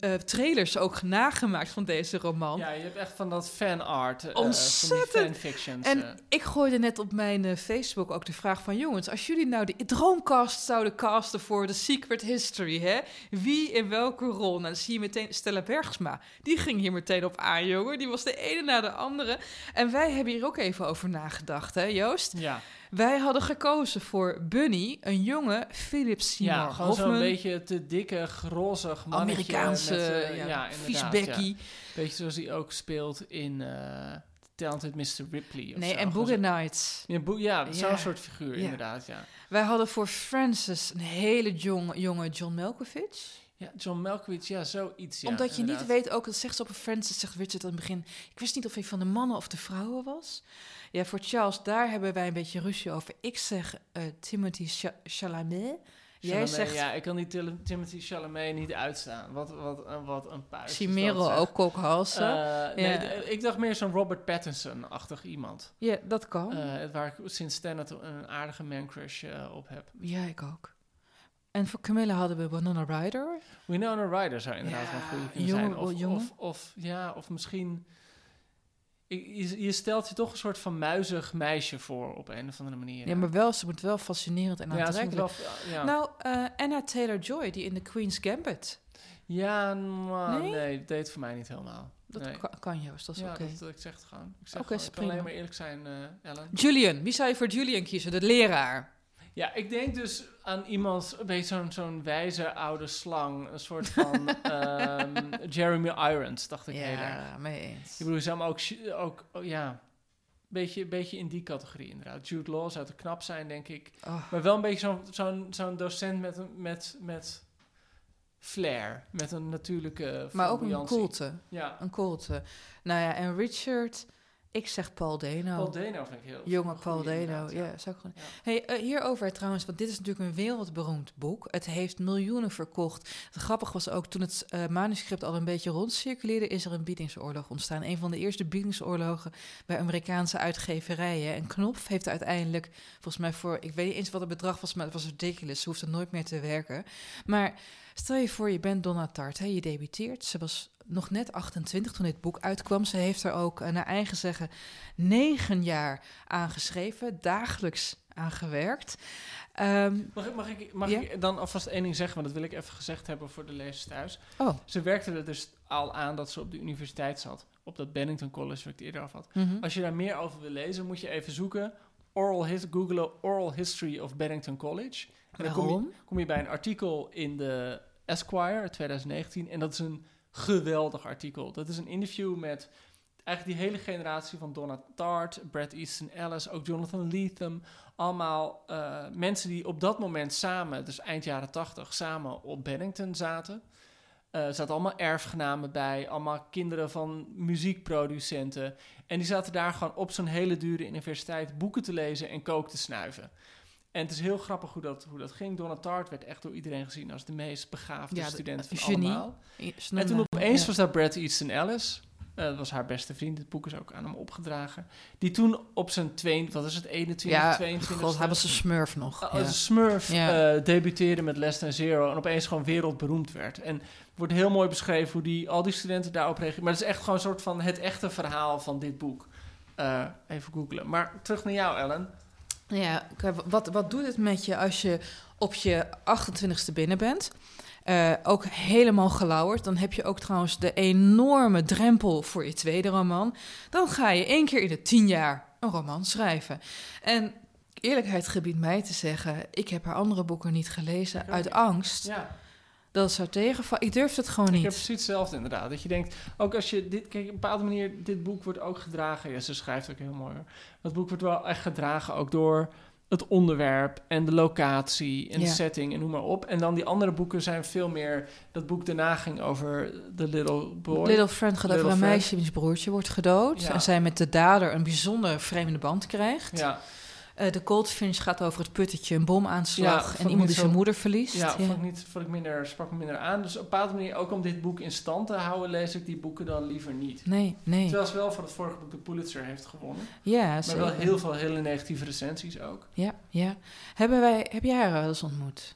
eh, trailers ook nagemaakt van deze roman. Ja, je hebt echt van dat fanart. eh, Ontzettend. Van. En eh. ik gooide net op mijn Facebook ook de vraag van... jongens, als jullie nou de droomcast zouden casten voor The Secret History... Hè? wie in welke rol? Nou, dan zie je meteen Stella Bergsma. Die ging hier meteen op aan, jongen. Die was de ene na de andere. En wij hebben hier ook even over nagedacht, hè Joost? ja, Wij hadden gekozen voor Bunny, een jonge Philip Seymour ja gewoon zo'n beetje te dikke, grozig mannetje. Amerikaanse, met, eh, ja, ja. Beetje zoals hij ook speelt in eh Talented Mr. Ripley. Of Nee, zo. en Boogie Nights. Ja, boe- ja, zo'n soort figuur, inderdaad, ja. Wij hadden voor Francis een hele jong, jonge John Malkovich. Ja, John Malkovich, ja, zoiets, ja, Omdat je inderdaad. niet weet, ook dat zegt ze op een Francis, zegt Richard aan het begin. Ik wist niet of hij van de mannen of de vrouwen was. Ja, voor Charles, daar hebben wij een beetje ruzie over. Ik zeg eh, Timothy Cha- Chalamet. Jij zegt Ja, ik kan die Timothy Chalamet niet uitstaan. Wat, wat, eh, wat een puis. is Chimero ook kokhalsen. Eh, nee, Ja. ik dacht meer zo'n Robert Pattinson-achtig iemand. ja, dat kan. Eh, waar ik sinds Tenet een aardige man-crush eh, op heb. ja, ik ook. En voor Camilla hadden we Banana Rider. Winona Ryder zou inderdaad Ja, wel een goede een kunnen zijn. Of, of, ja, of misschien... Je, je stelt je toch een soort van muizig meisje voor op een of andere manier. Ja, maar wel, ze moet wel fascinerend en Ja, aantrekkelijk. wel- ja. Nou, eh, Anna Taylor-Joy, die in The Queen's Gambit. ja, maar Nee? nee? dat deed voor mij niet helemaal. Dat Nee. kan, kan Joost, dat is ja, oké. ik zeg het gewoon. Ik zeg gewoon, ik kan alleen maar eerlijk zijn, eh, Ellen. Julian, wie zou je voor Julian kiezen? De leraar. Ja, ik denk dus aan iemand, een beetje zo'n zo'n wijze oude slang. Een soort van ehm, Jeremy Irons, dacht ik heel erg. Ja, mee eens. Ik bedoel, je zou hem ook, ook oh, ja, beetje, beetje in die categorie inderdaad. Jude Law zou te knap zijn, denk ik. Oh. Maar wel een beetje zo'n zo'n zo'n docent met, een- met, met flair. Met een natuurlijke Maar ook een koelte. Ja, Een koelte. Nou ja, en Richard, ik zeg Paul Dano. Paul Dano vind ik heel Jonge Paul inderdaad, ja, zou ik gewoon... Ja. Hey, eh, hierover trouwens, want dit is natuurlijk een wereldberoemd boek. Het heeft miljoenen verkocht. Het grappig was ook, toen het eh, manuscript al een beetje rondcirculeerde... is er een biedingsoorlog ontstaan. Een van de eerste biedingsoorlogen bij Amerikaanse uitgeverijen. En Knopf heeft uiteindelijk, volgens mij voor... ik weet niet eens wat het bedrag was, maar het was ridiculous. Ze hoefde nooit meer te werken. Maar stel je voor, je bent Donna Tartt, hè, je debuteert. Ze was nog net 28 toen dit boek uitkwam. Ze heeft er ook, eh, naar eigen zeggen, negen jaar aan geschreven, dagelijks aan gewerkt. Ehm, Mag, ik, mag, ik, mag Ja? ik dan alvast één ding zeggen? Want dat wil ik even gezegd hebben voor de lezers thuis. oh, Ze werkte er dus al aan dat ze op de universiteit zat. Op dat Bennington College, waar ik eerder over had. mhm. Als je daar meer over wil lezen, moet je even zoeken. Oral his, googlen Oral History of Bennington College. En dan kom je, kom je bij een artikel in de Esquire uit 2019. En dat is een geweldig artikel. Dat is een interview met eigenlijk die hele generatie van Donna Tartt, Brad Easton Ellis, ook Jonathan Lethem. Allemaal eh, mensen die op dat moment samen, dus eind jaren 80, samen op Bennington zaten. Eh, er zaten allemaal erfgenamen bij, allemaal kinderen van muziekproducenten. En die zaten daar gewoon op zo'n hele dure universiteit boeken te lezen en kook te snuiven. En het is heel grappig hoe dat, hoe dat ging. Donna Tartt werd echt door iedereen gezien als de meest begaafde Ja, student van genie. allemaal. En toen opeens ja. was daar Brad Easton Ellis. Eh, dat was haar beste vriend. Het boek is ook aan hem opgedragen. Die toen op zijn twee, wat is het, 21, Ja, 22 god, hij was een smurf nog. als ja. een smurf Ja. eh, debuteerde met Less Than Zero en opeens gewoon wereldberoemd werd. En wordt heel mooi beschreven hoe die, al die studenten daarop reageren. Maar het is echt gewoon een soort van het echte verhaal van dit boek. Eh, even googlen. Maar terug naar jou, Ellen. Ja, wat, wat doet het met je als je op je 28ste binnen bent? Eh, ook helemaal gelauwerd. Dan heb je ook trouwens de enorme drempel voor je tweede roman. Dan ga je één keer in de tien jaar een roman schrijven. En eerlijkheid gebiedt mij te zeggen... ik heb haar andere boeken niet gelezen uit angst. Ja. Dat zou tegenvallen. Ik durf het gewoon Ik niet. heb precies hetzelfde inderdaad. Dat je denkt, ook als je dit, kijk, op een bepaalde manier, dit boek wordt ook gedragen. Ja, ze schrijft ook heel mooi. hoor. Dat boek wordt wel echt gedragen ook door het onderwerp en de locatie en Ja. de setting en noem maar op. En dan die andere boeken zijn veel meer. Dat boek daarna ging over The Little Boy. Little Friend gaat over een meisje wiens broertje wordt gedood. Ja. En zij met de dader een bijzonder vreemde band krijgt. Ja, Eh, de Goldfinch gaat over het puttetje, een bomaanslag Ja, en iemand die zijn moeder verliest. ja, Vond ik niet, vond ik minder, sprak me minder aan. Dus op een bepaalde manier, ook om dit boek in stand te houden, lees ik die boeken dan liever niet. Nee, nee. Terwijl ze wel voor het vorige boek de Pulitzer heeft gewonnen. Ja, Maar zeker. wel heel veel hele negatieve recensies ook. Ja, ja. Hebben wij, heb jij haar wel eens ontmoet?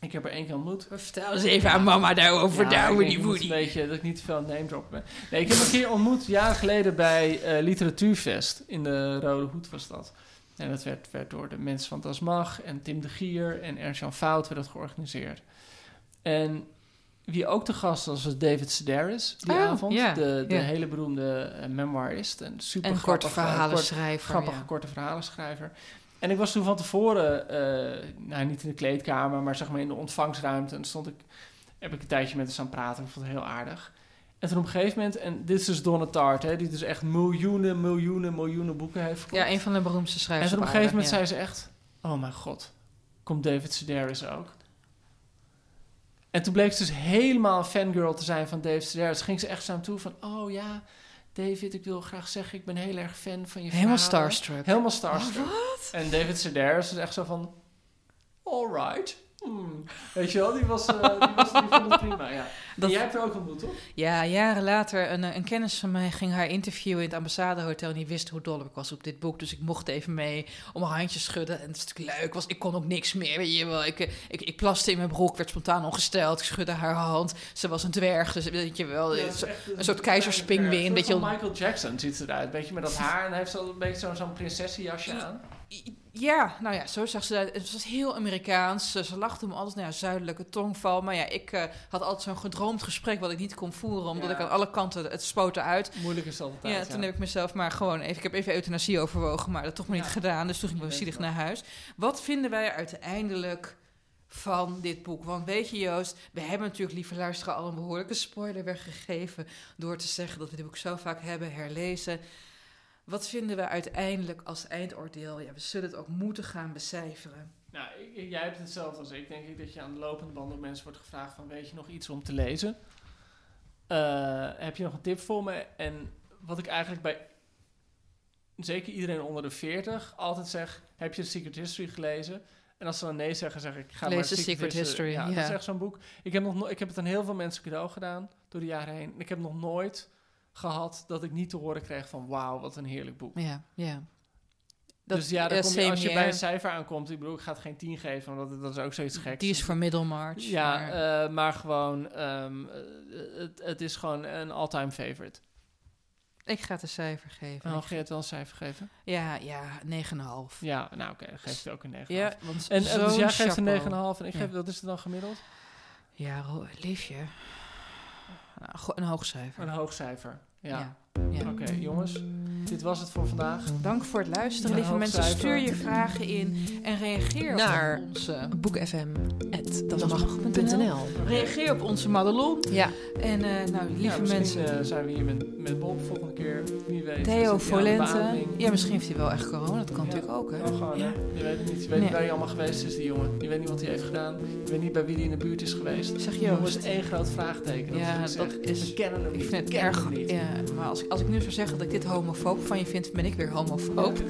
Ik heb er één keer ontmoet. Vertel eens even aan mama daarover, Ja, dat het Een beetje dat ik niet te veel name drop ben. Nee, ik heb een keer ontmoet, jaren geleden, bij eh, Literatuurfest. In de Rode Hoed was dat. En dat werd, werd door de mensen van Das Mag en Tim de Gier en Ernst-Jan Fout werd dat georganiseerd. En wie ook te gast was, was David Sedaris die Oh, avond. de de hele beroemde eh, memoirist. En super En korte grappige, verhalen kort- schrijven. grappige ja. korte verhalenschrijver. En ik was toen van tevoren, eh, nou niet in de kleedkamer, maar zeg maar in de ontvangstruimte. En stond ik, heb ik een tijdje met haar staan praten. Ik vond het heel aardig. En toen op een gegeven moment, en dit is dus Donna Tartt, hè, die dus echt miljoenen, miljoenen, miljoenen boeken heeft verkocht. Ja, een van de beroemdste en schrijvers. toen op een gegeven moment zei ze echt, oh mijn god, komt David Sedaris ook? En toen bleek ze dus helemaal fangirl te zijn van David Sedaris. Ging ze echt zo aan toe van, oh ja, David, ik wil graag zeggen, ik ben heel erg fan van je. Helemaal verhalen. starstruck. Helemaal starstruck. Oh, wat? En David Sedaris is echt zo van... Alright. Hmm. Weet je wel, die, was, eh, die, was, die vond het prima, ja. Dat- jij hebt er ook ontmoet, toch? Ja, jaren later, een, eh, een kennis van mij ging haar interviewen in het ambassadehotel. En die wist hoe dol ik was op dit boek. Dus ik mocht even mee om haar handje schudden. En het is natuurlijk leuk. Was, ik kon ook niks meer, weet je wel. Ik, eh, ik, ik plaste in mijn broek, werd spontaan ongesteld. Ik schudde haar hand. Ze was een dwerg, dus weet je wel. Ja, zo- echt een soort Een wel. Michael Jackson ziet ze eruit. Beetje met dat haar. En hij heeft zo een beetje zo'n zo'n prinsessenjasje aan. Ja, nou ja, zo zag ze eruit. Het was heel Amerikaans. Ze, lachte me altijd naar nou ja, zuidelijke tongval. Maar ja, ik eh, had altijd zo'n gedroomd gesprek wat ik niet kon voeren. Omdat Ja. ik aan alle kanten het spoten uit. Moeilijk is dat altijd, Ja, toen heb ik mezelf maar gewoon even... Ik heb even euthanasie overwogen, maar dat toch maar niet gedaan. Dus toen ging ik wel zielig naar huis. Wat vinden wij uiteindelijk van dit boek? Want weet je Joost, we hebben natuurlijk, lieve luisteraar, al een behoorlijke spoiler weggegeven... door te zeggen dat we dit boek zo vaak hebben herlezen. Wat vinden we uiteindelijk als eindoordeel? Ja, we zullen het ook moeten gaan becijferen. Nou, ik- jij hebt hetzelfde als ik. Denk ik dat je aan de lopende band door mensen wordt gevraagd van... Weet je nog iets om te lezen? Eh, heb je nog een tip voor me? En wat ik eigenlijk bij zeker iedereen onder de 40 altijd zeg... Heb je The Secret History gelezen? En als ze dan nee zeggen, zeg ik... Ga Lees maar The Secret History, Ja, dat ja. is echt zo'n boek. Ik heb, nog no- ik heb het aan heel veel mensen cadeau gedaan door de jaren heen. En ik heb nog nooit gehad dat ik niet te horen kreeg van... Wauw, wat een heerlijk boek. Ja, ja. dus ja, dan kom je, als je bij een cijfer aankomt... Ik bedoel, ik ga het geen 10 geven, want dat, dat is ook zoiets geks. Die is voor Middlemarch. Ja, maar- maar, maar gewoon, ehm, eh, het, het is gewoon een all-time favorite. ik ga het een cijfer geven. Oh, ga je het wel een cijfer geven? Ja, ja, 9,5. Ja, nou oké, dan geef je het ook een 9,5. Ja, want En, en dus jij geeft chapeau. een 9,5 en ik Ja. geef, wat is het dan gemiddeld? Ja, liefje. Een hoog cijfer. Een hoog cijfer. Ja. Ja. ja. Oké, jongens, dit was het voor vandaag. Dank voor het luisteren, lieve mensen. Stuur je vragen in en reageer Naar op onze... boekfm.dasmag.nl Reageer op onze Madelon. Ja, En eh, nou, lieve Ja, mensen... eh, zijn we hier met, met Bob volgende keer. Wie weet. Theo Volente. Ja, misschien heeft hij wel echt corona. Dat kan Ja. natuurlijk ook, hè? Oh, gewoon, Ja. hè? Je weet het niet. Je weet Nee. niet waar hij allemaal geweest is, die jongen. Je weet niet wat hij heeft gedaan. Je weet niet bij wie hij in de buurt is geweest. Zeg Die jongen is één groot vraagteken. Dat Ja, is dat is- We kennen hem Ik vind het erg. Ja, maar als, als ik nu zou zeggen dat ik dit homofoob van je vind, ben ik weer homofoob.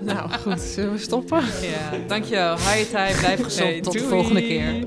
nou goed, zullen we stoppen? Ja, dankjewel. Time, blijf gezond. Hey, Tot de volgende keer.